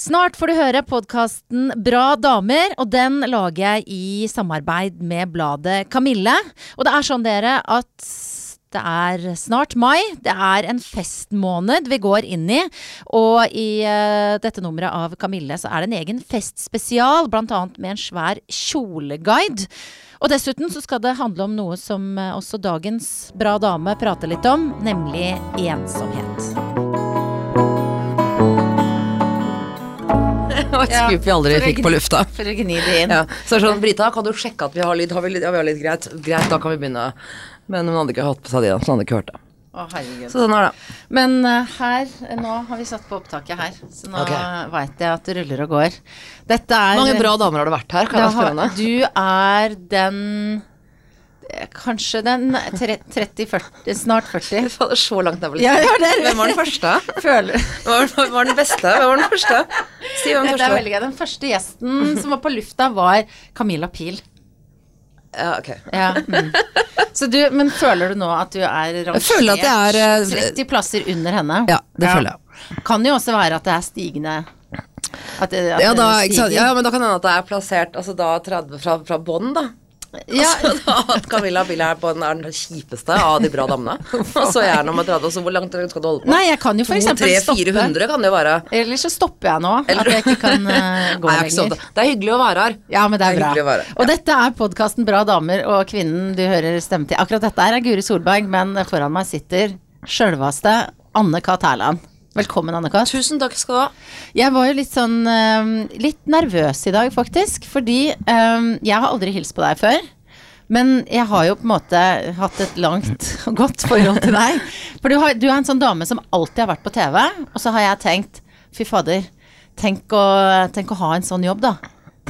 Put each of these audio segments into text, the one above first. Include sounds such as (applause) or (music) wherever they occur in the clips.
Snart får du høre podkasten Bra damer, og den lager jeg i samarbeid med bladet Kamille. Og det er sånn, dere, at det er snart mai. Det er en festmåned vi går inn i. Og i uh, dette nummeret av Kamille så er det en egen festspesial, bl.a. med en svær kjoleguide. Og dessuten så skal det handle om noe som uh, også dagens Bra dame prater litt om, nemlig ensomhet. Det var et skup vi aldri fikk på lufta. For å gni det inn. Ja. Så sånn, Brita, kan du sjekke at vi har lyd? Har vi lyd? Ja, vi har lyd. Greit. Greit, da kan vi begynne. Men hun hadde ikke hatt på seg de, da, så hun hadde ikke hørt det. Å, herregud. Så sånn er det. Men uh, her, nå har vi satt på opptaket her, så nå okay. veit jeg at det ruller og går. Dette er mange bra damer har det vært her? Kan jeg spørre henne? Du er den Kanskje den tre- 30-40, snart 40. (laughs) Fy det er så langt ned på Ja, listen. ja, det Hvem var den første? (laughs) Føler Hvem var, den beste? Hvem var den første? Si hvem første veldig. Den første gjesten som var på lufta, var Camilla Pil. Ja, ok. Ja. Mm. Så du, men føler du nå at du er rangert føler at jeg er, eh, 30 plasser under henne? Ja, det føler jeg. Kan jo også være at det er stigende at det, at Ja, da, ja, men da kan det hende at det er plassert altså da 30 fra, fra bånn, da. Ja, (laughs) Altså, da at Camilla Bill er, på den, er den kjipeste av de bra damene. Og så er jeg nummer 30, og så hvor langt skal du holde på? Nei, jeg kan jo for eksempel stoppe. 200-400 kan det jo være. Eller så stopper jeg nå. At jeg ikke kan uh, (laughs) gå Nei, er lenger. Sånn. det er hyggelig å være her. Ja, men det er Det er bra. Og ja. Dette er podkasten Bra damer, og kvinnen du hører stemme til. Akkurat dette her er Guri Solberg, men foran meg sitter sjølveste Anne Kat. Hærland. Velkommen, Anne Kat. Tusen takk skal du ha. Jeg var jo litt sånn eh, litt nervøs i dag, faktisk. Fordi eh, jeg har aldri hilst på deg før. Men jeg har jo på en måte hatt et langt og godt forhold til deg. For du, har, du er en sånn dame som alltid har vært på TV, og så har jeg tenkt fy fader, tenk å, tenk å ha en sånn jobb, da.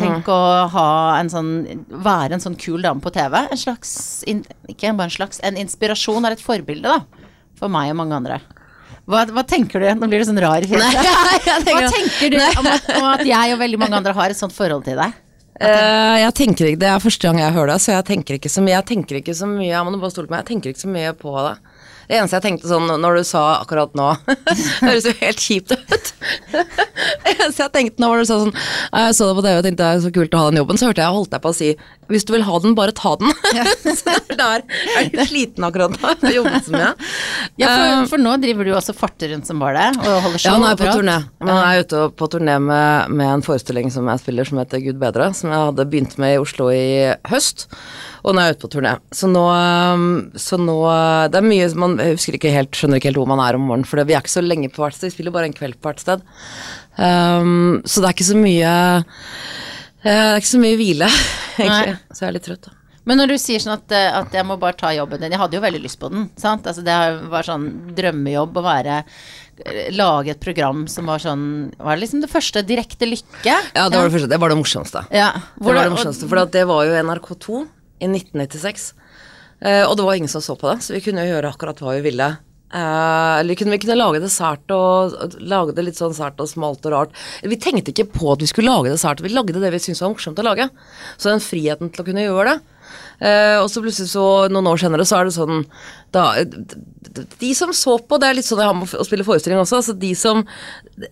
Tenk å ha en sånn, være en sånn kul dame på TV. En slags, ikke bare en slags, en inspirasjon eller et forbilde, da. For meg og mange andre. Hva, hva tenker du? Nå blir det sånn rar fjeset. (laughs) Hva tenker du om at, om at jeg og veldig mange andre har et sånt forhold til deg? Uh, jeg tenker ikke, Det er første gang jeg hører det, så jeg tenker ikke så mye. Jeg tenker ikke så mye, jeg må bare stole på meg, jeg tenker ikke så mye på det. Det eneste jeg tenkte sånn når du sa akkurat nå (laughs) Høres jo helt kjipt ut. (laughs) Det eneste jeg tenkte nå var du sa sånn Jeg så det på TV og tenkte det er så kult å ha den jobben, så hørte jeg holdt deg på å si hvis du vil ha den, bare ta den. (laughs) så der er du sliten akkurat nå. Du jobbet så mye. Ja, for, Eh, for nå driver du også farter rundt som bare det, og holder show Ja, nå er jeg på turné. Nå er jeg ute på turné med, med en forestilling som jeg spiller som heter Gud bedre, som jeg hadde begynt med i Oslo i høst. Og nå er jeg ute på turné. Så nå, um, så nå Det er mye Man husker ikke helt, skjønner ikke helt hvor man er om morgenen, for vi er ikke så lenge på hvert sted. Vi spiller bare en kveld på hvert sted. Um, så det er ikke så mye eh, Det er ikke så mye hvile, (laughs) egentlig. Så jeg er litt trøtt, da. Men når du sier sånn at, eh, at jeg må bare ta jobben din Jeg hadde jo veldig lyst på den, sant? Altså det var sånn drømmejobb å være eh, Lage et program som var sånn Var det liksom det første direkte lykke? Ja, det var det første. Det var det morsomste. Ja. Det var det morsomste, for det var jo NRK2 i 1996. Eh, og det var ingen som så på det, så vi kunne jo gjøre akkurat hva vi ville. Uh, eller kunne, vi kunne lage det sært og lage det litt sånn sært og smalt og rart. Vi tenkte ikke på at vi skulle lage det sært, vi lagde det vi syntes var morsomt å lage. Så den friheten til å kunne gjøre det. Eh, og så plutselig så, noen år senere, så er det sånn da, De som så på, det er litt sånn jeg har med å spille forestilling også, altså de som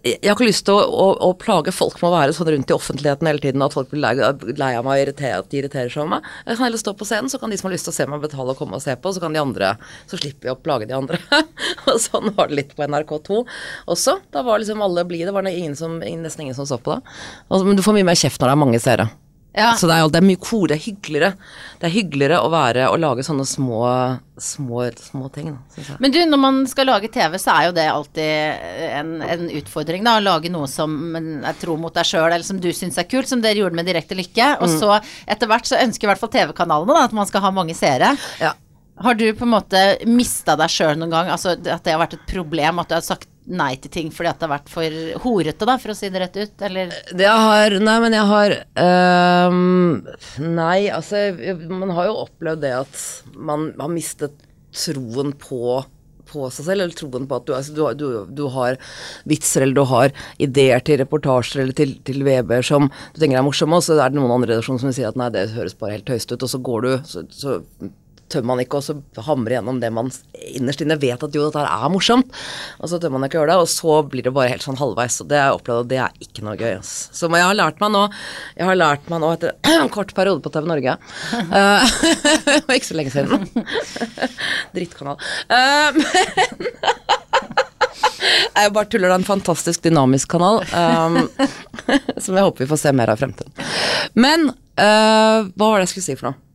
Jeg har ikke lyst til å, å, å plage folk med å være sånn rundt i offentligheten hele tiden, at folk blir lei, lei av meg og irriterer, at de irriterer seg over meg. Jeg kan heller stå på scenen, så kan de som har lyst til å se meg, betale og komme og se på, så kan de andre Så slipper vi å plage de andre. (laughs) og sånn var det litt på NRK2 også. Da var liksom alle blide, det var ingen som, nesten ingen som så på det. Altså, men du får mye mer kjeft når det er mange seere. Ja. Så det er, det er mye kor, det er hyggeligere. Det er hyggeligere å være og lage sånne små, små, små ting, da. Men du, når man skal lage TV, så er jo det alltid en, en utfordring, da. Å lage noe som er tro mot deg sjøl, eller som du syns er kult, som dere gjorde med Direkte lykke. Og Mm. så etter hvert så ønsker i hvert fall TV-kanalene at man skal ha mange seere. Ja. Har du på en måte mista deg sjøl noen gang? Altså at det har vært et problem at du har sagt nei til ting fordi at det har vært for horete, da, for å si det rett ut? Eller jeg har Nei, men jeg har øhm, Nei, altså Man har jo opplevd det at man har mistet troen på på seg selv, eller troen på at du, altså, du, du, du har vitser eller du har ideer til reportasjer eller til, til VB som du tenker er morsomme, og så er det noen andre redaksjoner som sier at nei, det høres bare helt tøyst ut, og så går du, så, så tør man ikke å hamre gjennom det man innerst inne vet at jo, dette er morsomt. Og så tør man ikke gjøre det, og så blir det bare helt sånn halvveis. Og det har jeg opplevd, og det er ikke noe gøy. ass. Så jeg har lært meg nå Jeg har lært meg nå etter (clears throat) en kort periode på TV Norge (laughs) og ikke så lenge siden. (laughs) Drittkanal. Eh, men (laughs) Jeg bare tuller, det er en fantastisk dynamisk kanal. Um, som jeg håper vi får se mer av i fremtiden. Men uh, hva var det jeg skulle si for noe?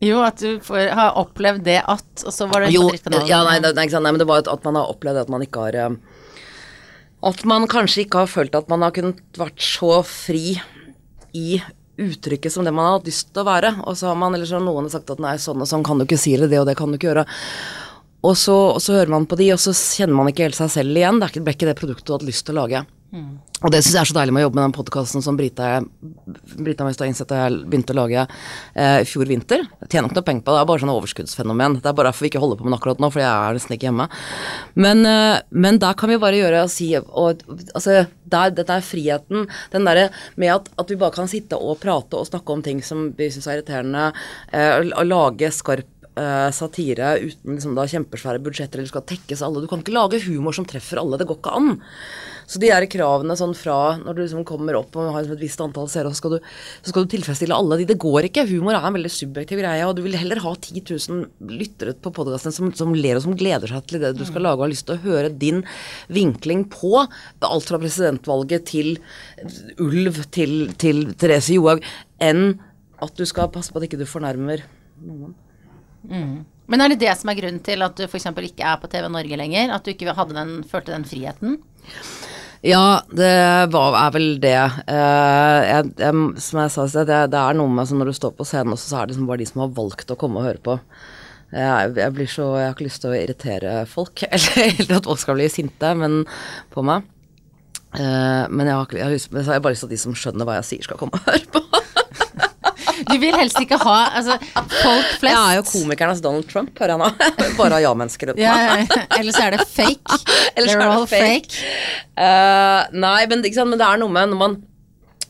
Jo, at du får, har opplevd det at Og så var det Jo, ja, nei, det, nei, nei, men det var at, at man har opplevd at man ikke har eh, At man kanskje ikke har følt at man har kunnet vært så fri i uttrykket som det man har hatt lyst til å være. Og så har man, eller så har noen sagt at nei, sånn og sånn kan du ikke si, eller det og det kan du ikke gjøre. Og så, og så hører man på de, og så kjenner man ikke helt seg selv igjen. Det ble ikke det produktet du hadde lyst til å lage. Og det syns jeg er så deilig med å jobbe med den podkasten som Brita, Brita Mestad innsett og jeg begynte å lage eh, i fjor vinter. Jeg tjener ikke noe penger på det, det er bare sånn overskuddsfenomen. Det er bare derfor vi ikke holder på med den akkurat nå, for jeg er nesten ikke hjemme. Men, eh, men der kan vi bare gjøre og si og, altså, der, Dette er friheten. Den derre med at, at vi bare kan sitte og prate og snakke om ting som vi syns er irriterende, eh, og, og lage skarp eh, satire uten liksom da kjempesvære budsjetter eller skal tekkes alle. Du kan ikke lage humor som treffer alle. Det går ikke an. Så de der kravene sånn fra når du liksom kommer opp og har et visst antall seere, så, så skal du tilfredsstille alle de. Det går ikke. Humor er en veldig subjektiv greie, og du vil heller ha 10 000 lyttere på podkasten som, som ler og som gleder seg til det du skal lage og har lyst til å høre din vinkling på alt fra presidentvalget til ulv til, til Therese Johaug, enn at du skal passe på at ikke du fornærmer Men er det det som er grunnen til at du f.eks. ikke er på TV Norge lenger? At du ikke hadde den, følte den friheten? Ja, det var, er vel det. Eh, jeg, jeg, som jeg sa i det, er noe med altså, når du står på scenen også, så er det liksom bare de som har valgt å komme og høre på. Jeg, jeg så Jeg har ikke lyst til å irritere folk, (laughs) eller, eller at folk skal bli sinte men, på meg. Eh, men jeg har, ikke- jeg, har bare lyst til at de som skjønner hva jeg sier, skal komme og høre på. (laughs) Du vil helst ikke ha altså, folk flest Jeg er jo komikernes Donald Trump, hører jeg nå. (laughs) Bare ja-mennesker rundt meg. Ja, Eller så er det fake. (laughs) Ellers They're all det fake. Uh, nei, men, men det er noe med når man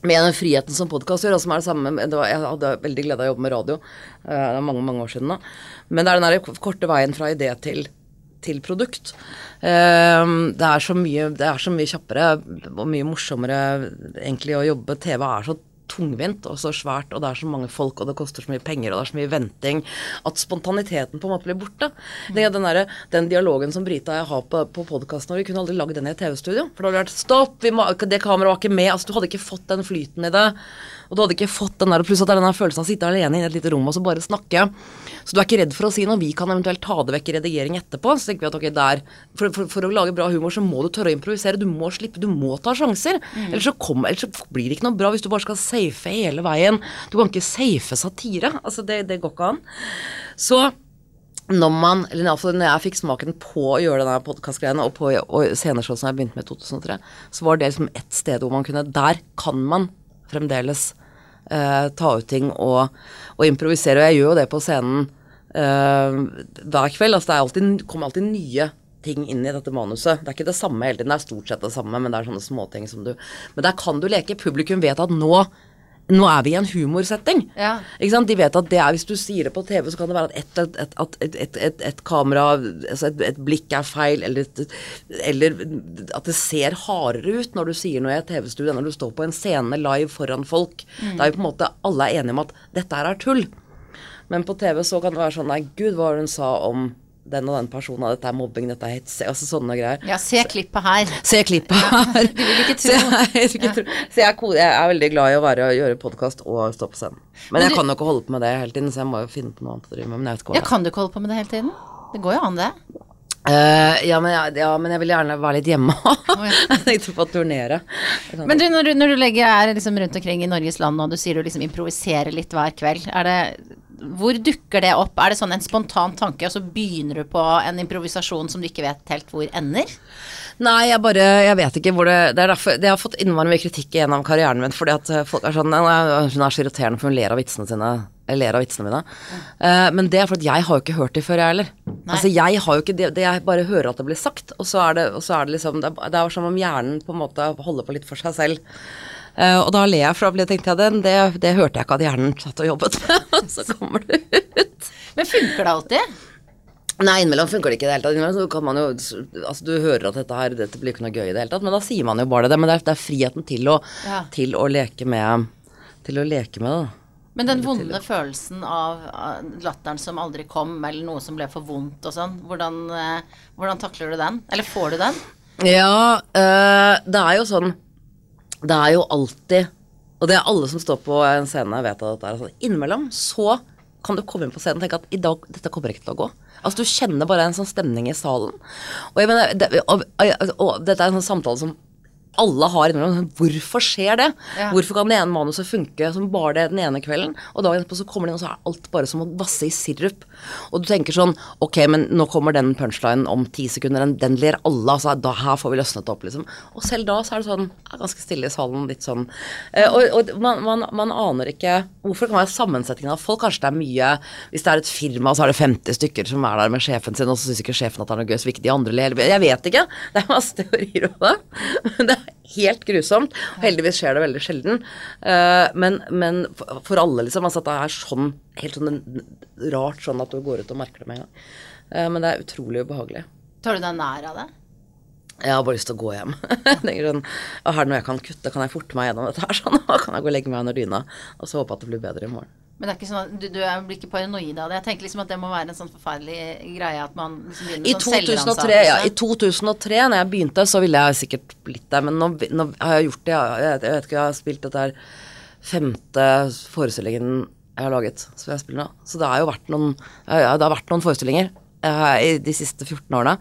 med den friheten som podkast gjør, og som er det samme det var, Jeg hadde veldig glede av å jobbe med radio. Uh, det er mange mange år siden da. Men det er den der korte veien fra idé til, til produkt. Eh, det, er så mye, det er så mye kjappere og mye morsommere egentlig å jobbe. TV er så tungvint og så svært, og det er så mange folk, og det koster så mye penger, og det er så mye venting, at spontaniteten på en måte blir borte. Det er den, der, den dialogen som Brita og jeg har på, på podkasten, vi kunne aldri lagd den i et TV-studio. For da hadde vært stopp, vi må, det kameraet var ikke med. altså Du hadde ikke fått den flyten i det. Og du hadde ikke fått den der, pluss at det er den der følelsen av å sitte alene i et lite rom og så bare snakke. Så du er ikke redd for å si noe. Vi kan eventuelt ta det vekk i redigering etterpå. Så tenker vi at ok, der, for, for, for å lage bra humor så må du tørre å improvisere. Du må slippe, du må ta sjanser. Ellers, så kom, ellers så blir det ikke noe bra hvis du bare skal safe hele veien. Du kan ikke safe satire. Altså, det, det går ikke an. Så når man, eller i alle fall når jeg fikk smaken på å gjøre denne podkastgreiene, og på og sceneshow som jeg begynte med i 2003, så var det liksom ett sted hvor man kunne Der kan man fremdeles eh, ta ut ting og, og improvisere. Og jeg gjør jo det på scenen hver kveld. Altså det er alltid, kommer alltid nye ting inn i dette manuset. Det er ikke det samme hele tiden, det er stort sett det samme, men det er sånne småting som du Men der kan du leke. Publikum vet at nå nå er vi i en humorsetting. Ja. De vet at det er, Hvis du sier det på TV, så kan det være at et, et, et, et, kamera altså et, blikk er feil, eller, eller at det ser hardere ut når du sier noe i et TV-studio enn når du står på en scene live foran folk. Da er jo på en måte alle enige om at dette her er tull. Men på TV så kan det være sånn Nei, gud, hva var det hun sa om den og den personen? Dette er mobbing, dette er hets Altså sånne greier. Ja, se klippet her. Se klippet her. (laughs) Du vil ikke Så tro. jeg, jeg, vil ikke tro. så jeg, er, jeg er veldig glad i å være, gjøre podkast og stå på scenen. Men jeg du- kan jo ikke holde på med det hele tiden, så jeg må jo finne på noe annet å drive med. Men jeg vet ikke hva Ja, kan du ikke holde på med det hele tiden? Det går jo an, det. Eh, ja, men ja, men jeg vil gjerne være litt hjemme òg. (laughs) (laughs) jeg tenkte på å turnere. Men du, når du, når du legger, er liksom rundt omkring i Norges land, og du sier du liksom improviserer litt hver kveld, det hvor dukker det opp? Er det sånn en spontan tanke, og så begynner du på en improvisasjon som du ikke vet helt hvor ender? Nei, jeg bare Jeg vet ikke hvor det Det er derfor det har fått innmari mye kritikk gjennom karrieren min, fordi at eh, folk er sånn «Nei, Hun er så irriterende, for hun ler av vitsene sine. Jeg ler av vitsene mine. Uh, men det er fordi jeg har jo ikke hørt de før, jeg heller. Altså, jeg har jo ikke det, det Jeg bare hører at det blir sagt, og så er det, og så er det liksom Det er, det er som om hjernen på en måte holder på litt for seg selv. Uh, og da ler jeg, for da tenkte jeg det, det, det hørte jeg ikke at hjernen satt og jobbet med. (laughs) Og så kommer det ut. Men funker det alltid? Nei, innimellom funker det ikke i det hele tatt. Innimellom så kan man jo Altså, du hører at dette her Dette blir ikke noe gøy i det hele tatt, men da sier man jo bare det. Men det er, det er friheten til å, Ja. til å leke med Til å leke med det. da. Men den vonde følelsen av latteren som aldri kom, eller noe som ble for vondt og sånn, hvordan, eh, hvordan takler du den? Eller får du den? Ja, øh, det er jo sånn Det er jo alltid Og det er alle som står på en scene, vet at det er sånn. Innimellom så kan du komme inn på scenen og tenke at i dag, dette kommer ikke til å gå. Altså Du kjenner bare en sånn stemning i salen. Og, jeg mener, det, og, og, og dette er en sånn samtale som alle har innimellom. Hvorfor skjer det? Ja. Hvorfor kan det ene manuset funke som bare det den ene kvelden, og dagen etterpå så kommer det inn, og så er alt bare som å vasse i sirup. Og du tenker sånn Ok, men nå kommer den punchlinen om ti sekunder, den, den ler alle, altså da her får vi løsnet opp, liksom. Og selv da så er det sånn er ganske stille i salen, litt sånn eh, Og, og man, man, man aner ikke Hvorfor det kan være sammensetningen av folk? Kanskje det er mye Hvis det er et firma, så er det 50 stykker som er der med sjefen sin, og så syns ikke sjefen at det er noe gøy, så vil ikke de andre le. Jeg vet ikke. Det er masse teorier om det. (laughs) Men det helt grusomt. Og heldigvis skjer det veldig sjelden. Eh, men, men for alle, liksom. Altså at det er sånn helt sånn rart sånn at du går ut og merker det med en gang. Eh, men det er utrolig ubehagelig. Tar du deg nær av det? Jeg har bare lyst til å gå hjem. (laughs) Tenker sånn, Her er det noe jeg kan kutte, kan jeg forte meg gjennom dette her? Sånn, kan jeg gå og legge meg under dyna og så håpe at det blir bedre i morgen. Men det er ikke sånn at du, du er- blir ikke paranoid av det? Jeg tenker liksom at det må være en sånn forferdelig greie at man liksom begynner I sånn 2003, ja, I 2003, når jeg begynte, så ville jeg sikkert blitt der, men nå, nå har jeg gjort det. Jeg, jeg, vet ikke, jeg har spilt dette her femte forestillingen jeg har laget, som jeg spiller nå. Så det har jo vært noen, det har vært noen forestillinger eh, i de siste 14 årene.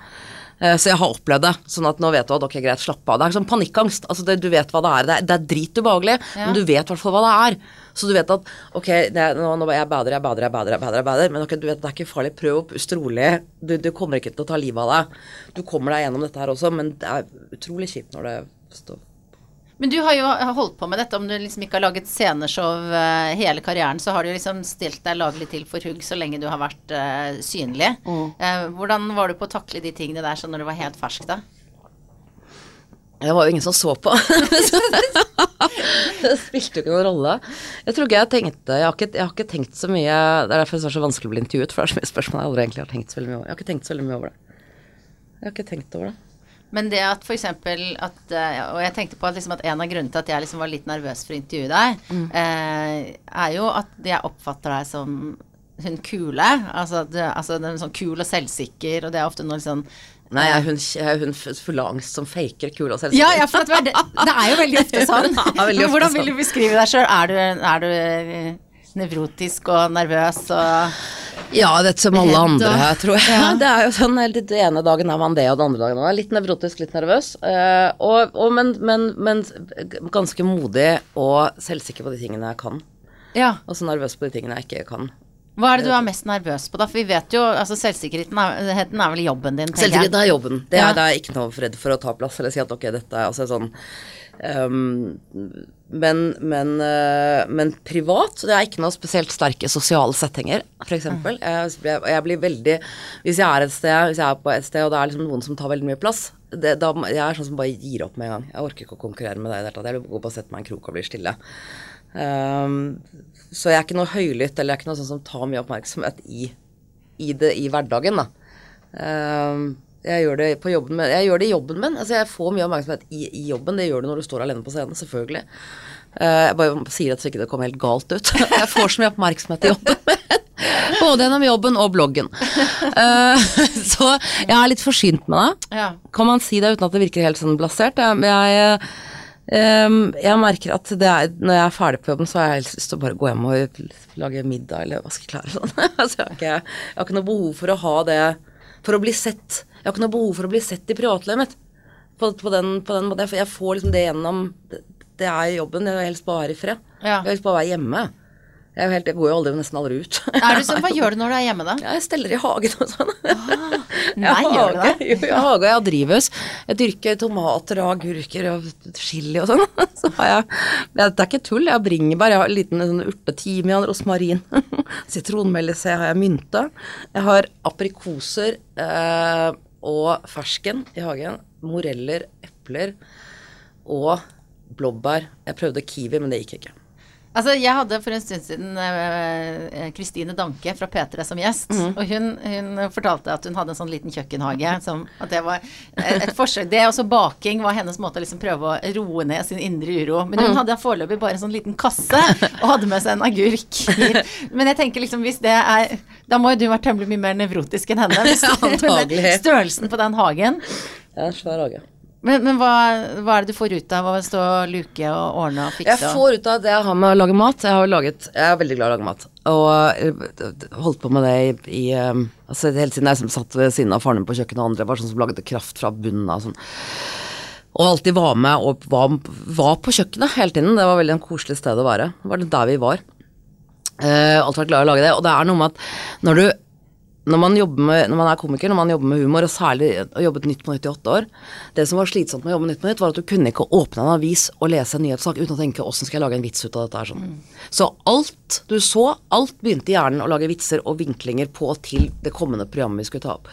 Eh, Så jeg har opplevd det, sånn at nå vet du at ok, greit, slapp av. Det er sånn panikkangst. Altså det, du vet hva det er. Det er, det er dritubehagelig, Ja. men du vet i hvert fall hva det er. Så du vet at ok, det nå, nå jeg bader, jeg bader, jeg bader, jeg bader, jeg bader men ok, du vet det er ikke farlig. Prøv å puste rolig. Du, du kommer ikke til å ta livet av deg. Du kommer deg gjennom dette her også, men det er utrolig kjipt når det står Men du har jo holdt på med dette, om du liksom ikke har laget sceneshow eh, hele karrieren, så har du liksom stilt deg laglig til for hugg så lenge du har vært uh, synlig. Eh, hvordan var du på å takle de tingene der sånn når du var helt fersk, da? Det var jo ingen som så på. (laughs) det spilte jo ikke noen rolle. Jeg tror ikke jeg tenkte Jeg har ikke, jeg har ikke tenkt så mye Det er derfor det er så vanskelig å bli intervjuet, for det er så mye spørsmål jeg aldri egentlig har tenkt så veldig mye over. Jeg har ikke tenkt så veldig mye over det. Jeg har ikke tenkt over det. Men det at eksempel at eh, Og jeg tenkte på at, liksom at en av grunnene til at jeg liksom var litt nervøs for å intervjue deg, eh, er jo at jeg oppfatter deg som hun kule. Altså, du- altså den er sånn kul og selvsikker, og det er ofte noe sånn Nei, er hun, jeg er hun fullangst som faker kule og selvsikker. Ja, ja, for det, det er jo veldig ofte (laughs) sånn. Det veldig ofte Hvordan sånn. vil du beskrive deg sjøl? Er, du- er du eh, nevrotisk og nervøs og Ja, det er som alle andre og- her, tror jeg. Det er jo sånn, helt Den ene dagen er man det, og den andre dagen er man litt nevrotisk, litt nervøs. eh, og, og, men, men, men ganske modig og selvsikker på de tingene jeg kan. Ja. Og så nervøs på de tingene jeg ikke kan. Hva er det du er mest nervøs på, da? For vi vet jo altså Selvsikkerheten er, er vel jobben din, Selvsikkerheten er jobben. Det er, Ja. det er ikke noe redd for å ta plass eller si at ok, dette er altså sånn ehm, men, men, uh, men privat Det er ikke noe spesielt sterke sosiale settinger, f.eks. Jeg, jeg, jeg blir veldig Hvis jeg er et sted Hvis jeg er på et sted og det er liksom noen som tar veldig mye plass det, da, Jeg er sånn som bare gir opp med en gang. Jeg orker ikke å konkurrere med deg i det hele tatt. Jeg vil gå på og sette meg en krok og bli stille. Um, så jeg er ikke noe høylytt eller jeg er ikke noe sånn som tar mye oppmerksomhet i, i, det, i hverdagen, da. Ehm, jeg gjør det på jobben min. Jeg gjør det i jobben min. Altså, jeg får mye oppmerksomhet i, i jobben. Det gjør du når du står alene på scenen, selvfølgelig. Eh, jeg bare sier at så ikke det kommer helt galt ut. (laughs) Jeg får så mye oppmerksomhet i jobben (laughs) min. Både gjennom jobben og bloggen. Uh, (laughs) så jeg er litt forsynt med det. Ja. Kan man si det uten at det virker helt sånn blasert? Jeg, jeg, um, jeg merker at det er, når jeg er ferdig på jobben, så har jeg helst lyst til å bare gå hjem og lage middag eller vaske klær og sånn. altså, jeg, har ikke, jeg har ikke noe behov for å ha det For å bli sett. Jeg har ikke noe behov for å bli sett i privatlivet mitt. På, på, den, på den måten. Jeg får- liksom det gjennom Det, er jobben. Jeg vil helst bare være i fred. Ja. Jeg vil helst bare være hjemme. Jeg, helt, jeg går jo aldri, nesten aldri ut. Er du sånn, hva gjør du når du er hjemme, da? Jeg steller i hagen og sånn. (laughs) Nei, Jeg gjør du det? Jo, jeg har hage, jeg har drivhus. Jeg dyrker tomater og agurker og chili og sånn. (laughs) Så har jeg, det er ikke tull, jeg har bringebær, jeg har en liten sånn urte, timian, rosmarin, (laughs) sitronmelisse, jeg har mynte. Jeg har aprikoser eh, og fersken i hagen, moreller, epler og blåbær. Jeg prøvde kiwi, men det gikk ikke. Altså, jeg hadde for en stund siden eh, Kristine Danke fra P3 som gjest. Mm. Og hun, hun fortalte at hun hadde en sånn liten kjøkkenhage. Som, at det var (laughs) et et forsøk Det også baking var hennes måte å liksom prøve å roe ned sin indre uro. Men hun hun hadde foreløpig bare en sånn liten kasse og hadde med seg en agurk. (laughs) Men jeg tenker liksom hvis det er Da må jo du være temmelig mye mer nevrotisk enn henne. Hvis, (laughs) Antagelig. Størrelsen på den hagen. Ja, svær hage. Men, men hva, hva er det du får ut av å stå og luke og ordne og fikse? Jeg får ut av det jeg har med å lage mat. Jeg, har laget, jeg er veldig glad i å lage mat. Og eh, holdt på med det i, i eh, altså Helt siden jeg satt ved siden av faren min på kjøkkenet, og andre var sånn som lagde kraft fra bunnen av. Sånn. Og alltid var med og var, var på kjøkkenet hele tiden. Det var veldig en koselig sted å være. Det var der vi var. Uh, alltid vært glad i å lage det. Og det er noe med at når du når man, med, når man er komiker, når man jobber med humor, og særlig har jobbet Nytt på Nytt i åtte år Det som var slitsomt med å jobbe Nytt på Nytt, var at du kunne ikke åpne en avis og lese en nyhetssak uten å tenke 'åssen skal jeg lage en vits ut av dette her', sånn. Så alt du så, alt begynte i hjernen å lage vitser og vinklinger på til det kommende programmet vi skulle ta opp.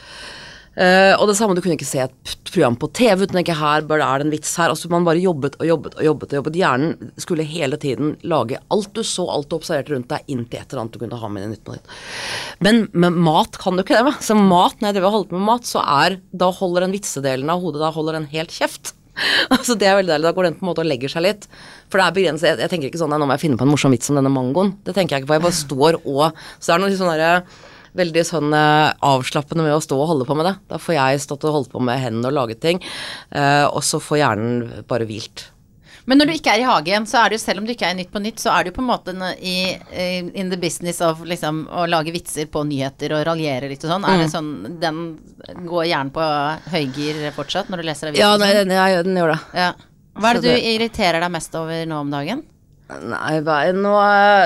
Eh, og det samme, du kunne ikke se et program på TV uten ikke her bare er det en vits her. Altså Man bare jobbet og jobbet og jobbet. og jobbet. Hjernen skulle hele tiden lage alt du så, alt du observerte rundt deg, inn til et eller annet du kunne ha med i nytten din. Men med mat kan du ikke det. med. Så mat, når jeg driver og holder på med mat, så er Da holder den vitsedelen av hodet Da holder den helt kjeft. (laughs) Altså Det er veldig deilig. Da går den på en måte og legger seg litt. For det er begrenset. Jeg, jeg tenker ikke sånn «Nei, Nå må jeg finne på en morsom vits om denne mangoen. Det tenker jeg ikke på. Jeg bare står og Så det er noe sånn derre veldig sånn eh, avslappende med å stå og holde på med det. Da får jeg stått og holdt på med hendene og laget ting, eh, og så får hjernen bare hvilt. Men når du ikke er i hagen, så er det jo selv om du ikke er i Nytt på Nytt, så er du på en måte i, i- in the business of liksom å lage vitser på nyheter og raljere litt og sånn. Mm. Er det sånn Den går gjerne på høygir fortsatt når du leser avisen? Ja, og nei, sånn? den, gjør det. ja. Hva er Så det du det- irriterer deg mest over nå om dagen? Nei, nå,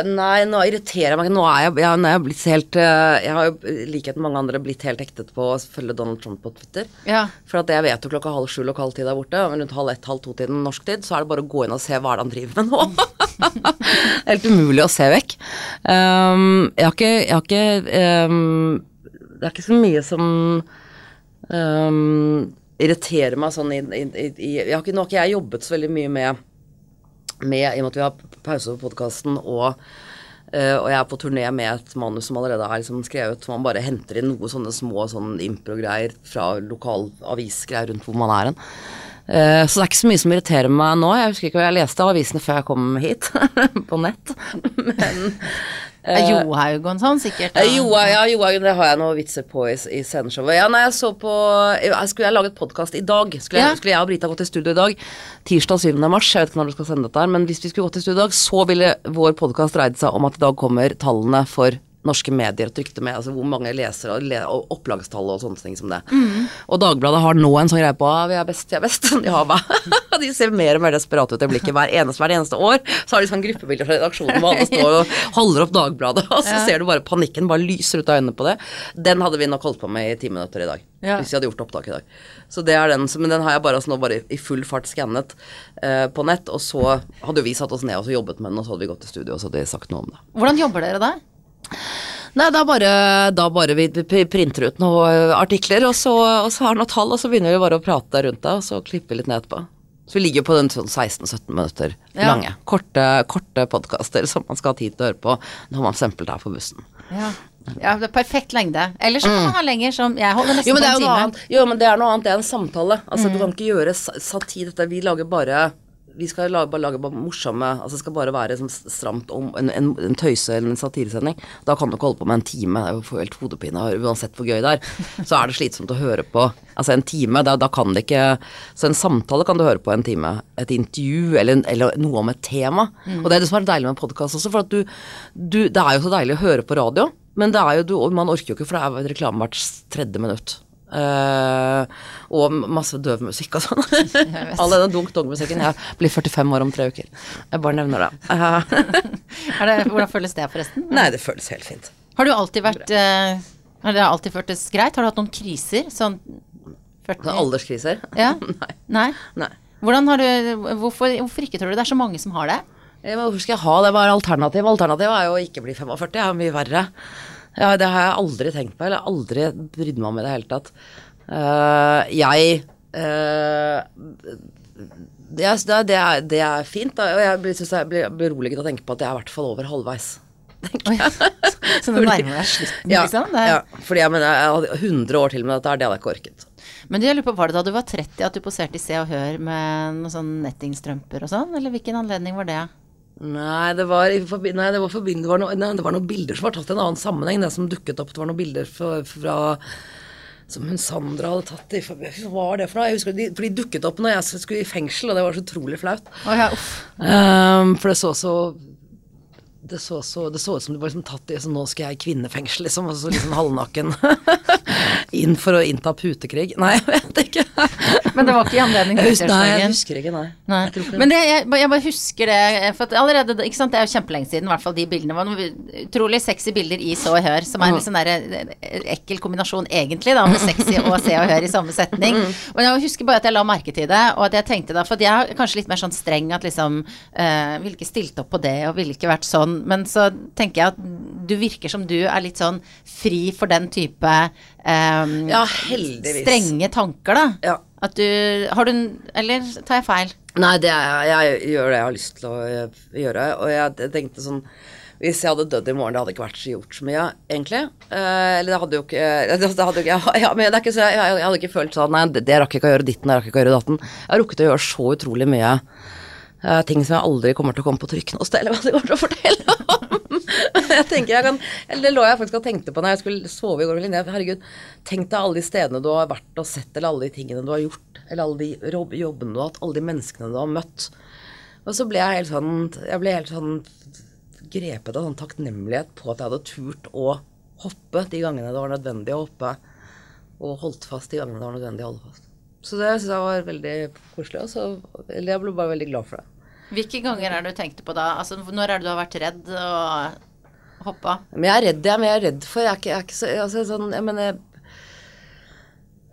nei, nå irriterer jeg meg. Nå er jeg, jeg, nå er jeg blitt helt eh, Jeg har jo i likhet med mange andre blitt helt hektet på å følge Donald Trump på Twitter. Ja. For at jeg vet jo klokka halv sju lokal tid der borte, og rundt halv ett, halv to-tiden norsk tid, så er det bare å gå inn og se hva er det han driver med nå. (laughs) Helt umulig å se vekk. Um, jeg har ikke, jeg har ikke um, Det er ikke så mye som um, irriterer meg sånn i, i, i jeg har ikke, Nå har ikke jeg jobbet så veldig mye med, med I og med at vi har pause på podkasten og Uh, og jeg er på turné med et manus som allerede er liksom skrevet. Man bare henter inn noe sånne små sånn impro-greier fra lokal avisgreier rundt hvor man er hen. Eh, så det er ikke så mye som irriterer meg nå. Jeg husker ikke hva jeg leste av avisene før jeg kom hit, (laughs) på nett. (laughs) Men Er Johaug og sånn, sikkert? Eh, Joa, ja, Johaug, det har jeg noen vitser på i, i sceneshowet. Ja, nei, jeg så på jeg Skulle jeg laget podkast i dag? Skulle jeg, Ja. skulle jeg og Brita gått i studio i dag? Tirsdag 7. mars. Jeg vet ikke når du skal sende dette her, men hvis vi skulle gått i studio i dag, så ville vår podkast dreid seg om at i dag kommer tallene for norske medier og trykte med, altså hvor mange lesere og, le, og opplagstall og sånne ting som det. Og Dagbladet har nå en sånn greie på ah, vi er best, vi er best. (laughs) De, har (laughs) de ser mer og mer desperate ut i blikket hver eneste, hver eneste år. Så har de sånn gruppebilder fra redaksjonen hvor alle står og holder opp Dagbladet, (laughs) og så Ja. ser du bare panikken bare lyser ut av øynene på det. Den hadde vi nok holdt på med i ti minutter i dag. Ja. Hvis vi hadde gjort opptak i dag. Så det er den, men den har jeg bare altså nå bare i full fart skannet eh, på nett, og så hadde jo vi satt oss ned og så jobbet med den, og så hadde vi gått til studio og så hadde vi sagt noe om det. Hvordan jobber dere da? Nei, da bare, da bare vi printer ut noen artikler, og så, og så har noen tall, og så begynner vi bare å prate rundt det, og så klipper vi litt ned etterpå. Så vi ligger på den sånn 16-17 minutter Ja. lange. Korte, korte podkaster som man skal ha tid til å høre på når man eksempel er på bussen. Ja. ja, det er perfekt lengde. Ellers så kan man ha lenger som Jeg holder nesten Jo, men på det en time. annet. Jo, men det er noe annet. Det er en samtale. Altså, Du kan ikke gjøre sa- satir. Dette. Vi lager bare vi skal lage, bare lage bare morsomme altså Det skal bare være sånn stramt om en, en, en tøyse- eller en satiresending. Da kan du ikke holde på med en time. Er jo helt hodepine uansett hvor gøy det er. Så er det slitsomt å høre på. Altså en time, da, da kan det ikke Så en samtale kan du høre på en time. Et intervju eller, eller noe om et tema. Og det er det som er deilig med podkast også, for at du, du Det er jo så deilig å høre på radio, men det er jo du, man orker jo ikke, for det er reklame hvert tredje minutt. Eh, og masse døv musikk og sånn. (laughs) All denne dunk-dong-musikken. Jeg blir 45 år om tre uker. Jeg bare nevner det. Uh. (laughs) Det, hvordan føles det, forresten? nei, det føles helt fint. Har du alltid vært uh, Har det alltid føltes greit? Har du hatt noen kriser? Sånn 40 Sånn alderskriser? Ja? (laughs) Nei. Nei? Nei. Hvordan har du hvorfor, hvorfor ikke, tror du? Det er så mange som har det. Hvorfor skal jeg ha det? Hva er alternativ? Alternativet er jo å ikke bli 45. Det er jo mye verre. Ja, det har jeg aldri tenkt på, eller aldri brydd meg om i det hele tatt. Uh, jeg uh, Det er, det er, det er, fint, da. Og jeg blir, synes jeg blir beroliget av å tenke på at jeg er i hvert fall over halvveis. (laughs) Oi, (laughs) Så nå nærmer deg slutten, Ja, liksom? Det er, ja, fordi jeg, mener, jeg hadde 100 år til med dette, det hadde jeg ikke orket. Men du, jeg lurer på, var det da du var 30 at du poserte i Se og Hør med noen sånn nettingstrømper og sånn? Eller hvilken anledning var det? Nei, det var, forbi- nei, det var, forbi- det var, noe, nei, det var noen bilder som var tatt i en annen sammenheng. Det som dukket opp, det var noen bilder fra, fra som hun Sandra hadde tatt i Hva var det for noe? Jeg husker de, For de dukket opp når jeg skulle i fengsel, og det var så utrolig flaut. Oh, ja, uff. Ehm, for det så så det så, så, det så ut som det var liksom tatt i så Nå skal jeg i kvinnefengsel, liksom. Og så liksom halvnaken. (laughs) Inn for å innta putekrig. Nei, (laughs) jeg vet ikke. Men det var ikke i anledning husker, nei, jeg husker ikke, nei. Jeg. Men det, jeg, jeg bare husker det For allerede, ikke sant, Det er jo kjempelenge siden, i hvert fall de bildene. var noen utrolig sexy bilder i Så og Hør, som er en litt sånn der, eh, ekkel kombinasjon egentlig, da, med sexy og Se og Hør i samme setning. (laughs) Men jeg husker bare at jeg la merke til det, og at jeg tenkte da For jeg er kanskje litt mer sånn streng at liksom øh, Ville ikke stilt opp på det, og ville ikke vært sånn. Men så tenker jeg at du virker som du er litt sånn fri for den type eh, Ja, heldigvis. strenge tanker, da. Ja. At du Har du Eller tar jeg feil? Nei, det er, jeg gjør det jeg har lyst til å eh, gjøre. Og jeg tenkte sånn Hvis jeg hadde dødd i morgen, det hadde ikke vært så gjort så mye, egentlig. Eh, eller det hadde jo ikke (laughs) hadde ikke, ja, men det ikke så, jeg, jeg hadde ikke følt sånn Nei, det, det rakk jeg ikke å gjøre ditten, det rakk jeg ikke å gjøre datten. Jeg har rukket å gjøre så utrolig mye eh, ting som jeg aldri kommer til å komme på trykk noe sted, eller hva de kommer til å fortelle om. (laughs) jeg tenker jeg kan Eller det lå jeg faktisk og tenkte på når jeg skulle sove i går. Herregud, tenk deg alle de stedene du har vært og sett, eller alle de tingene du har gjort, eller alle de jobbene du har hatt, alle de menneskene du har møtt. Og så ble jeg helt sånn Jeg ble helt sånn grepet av sånn takknemlighet på at jeg hadde turt å hoppe de gangene det var nødvendig å hoppe, og holdt fast de gangene det var nødvendig å holde fast. Så det syns jeg var veldig koselig. Også. eller jeg ble bare veldig glad for det. Hvilke ganger er det du tenkte på da? Altså, når er det du har vært redd og hoppa? Men jeg er redd, jeg, men jeg er redd for Jeg er ikke, jeg er ikke så altså, sånn, jeg mener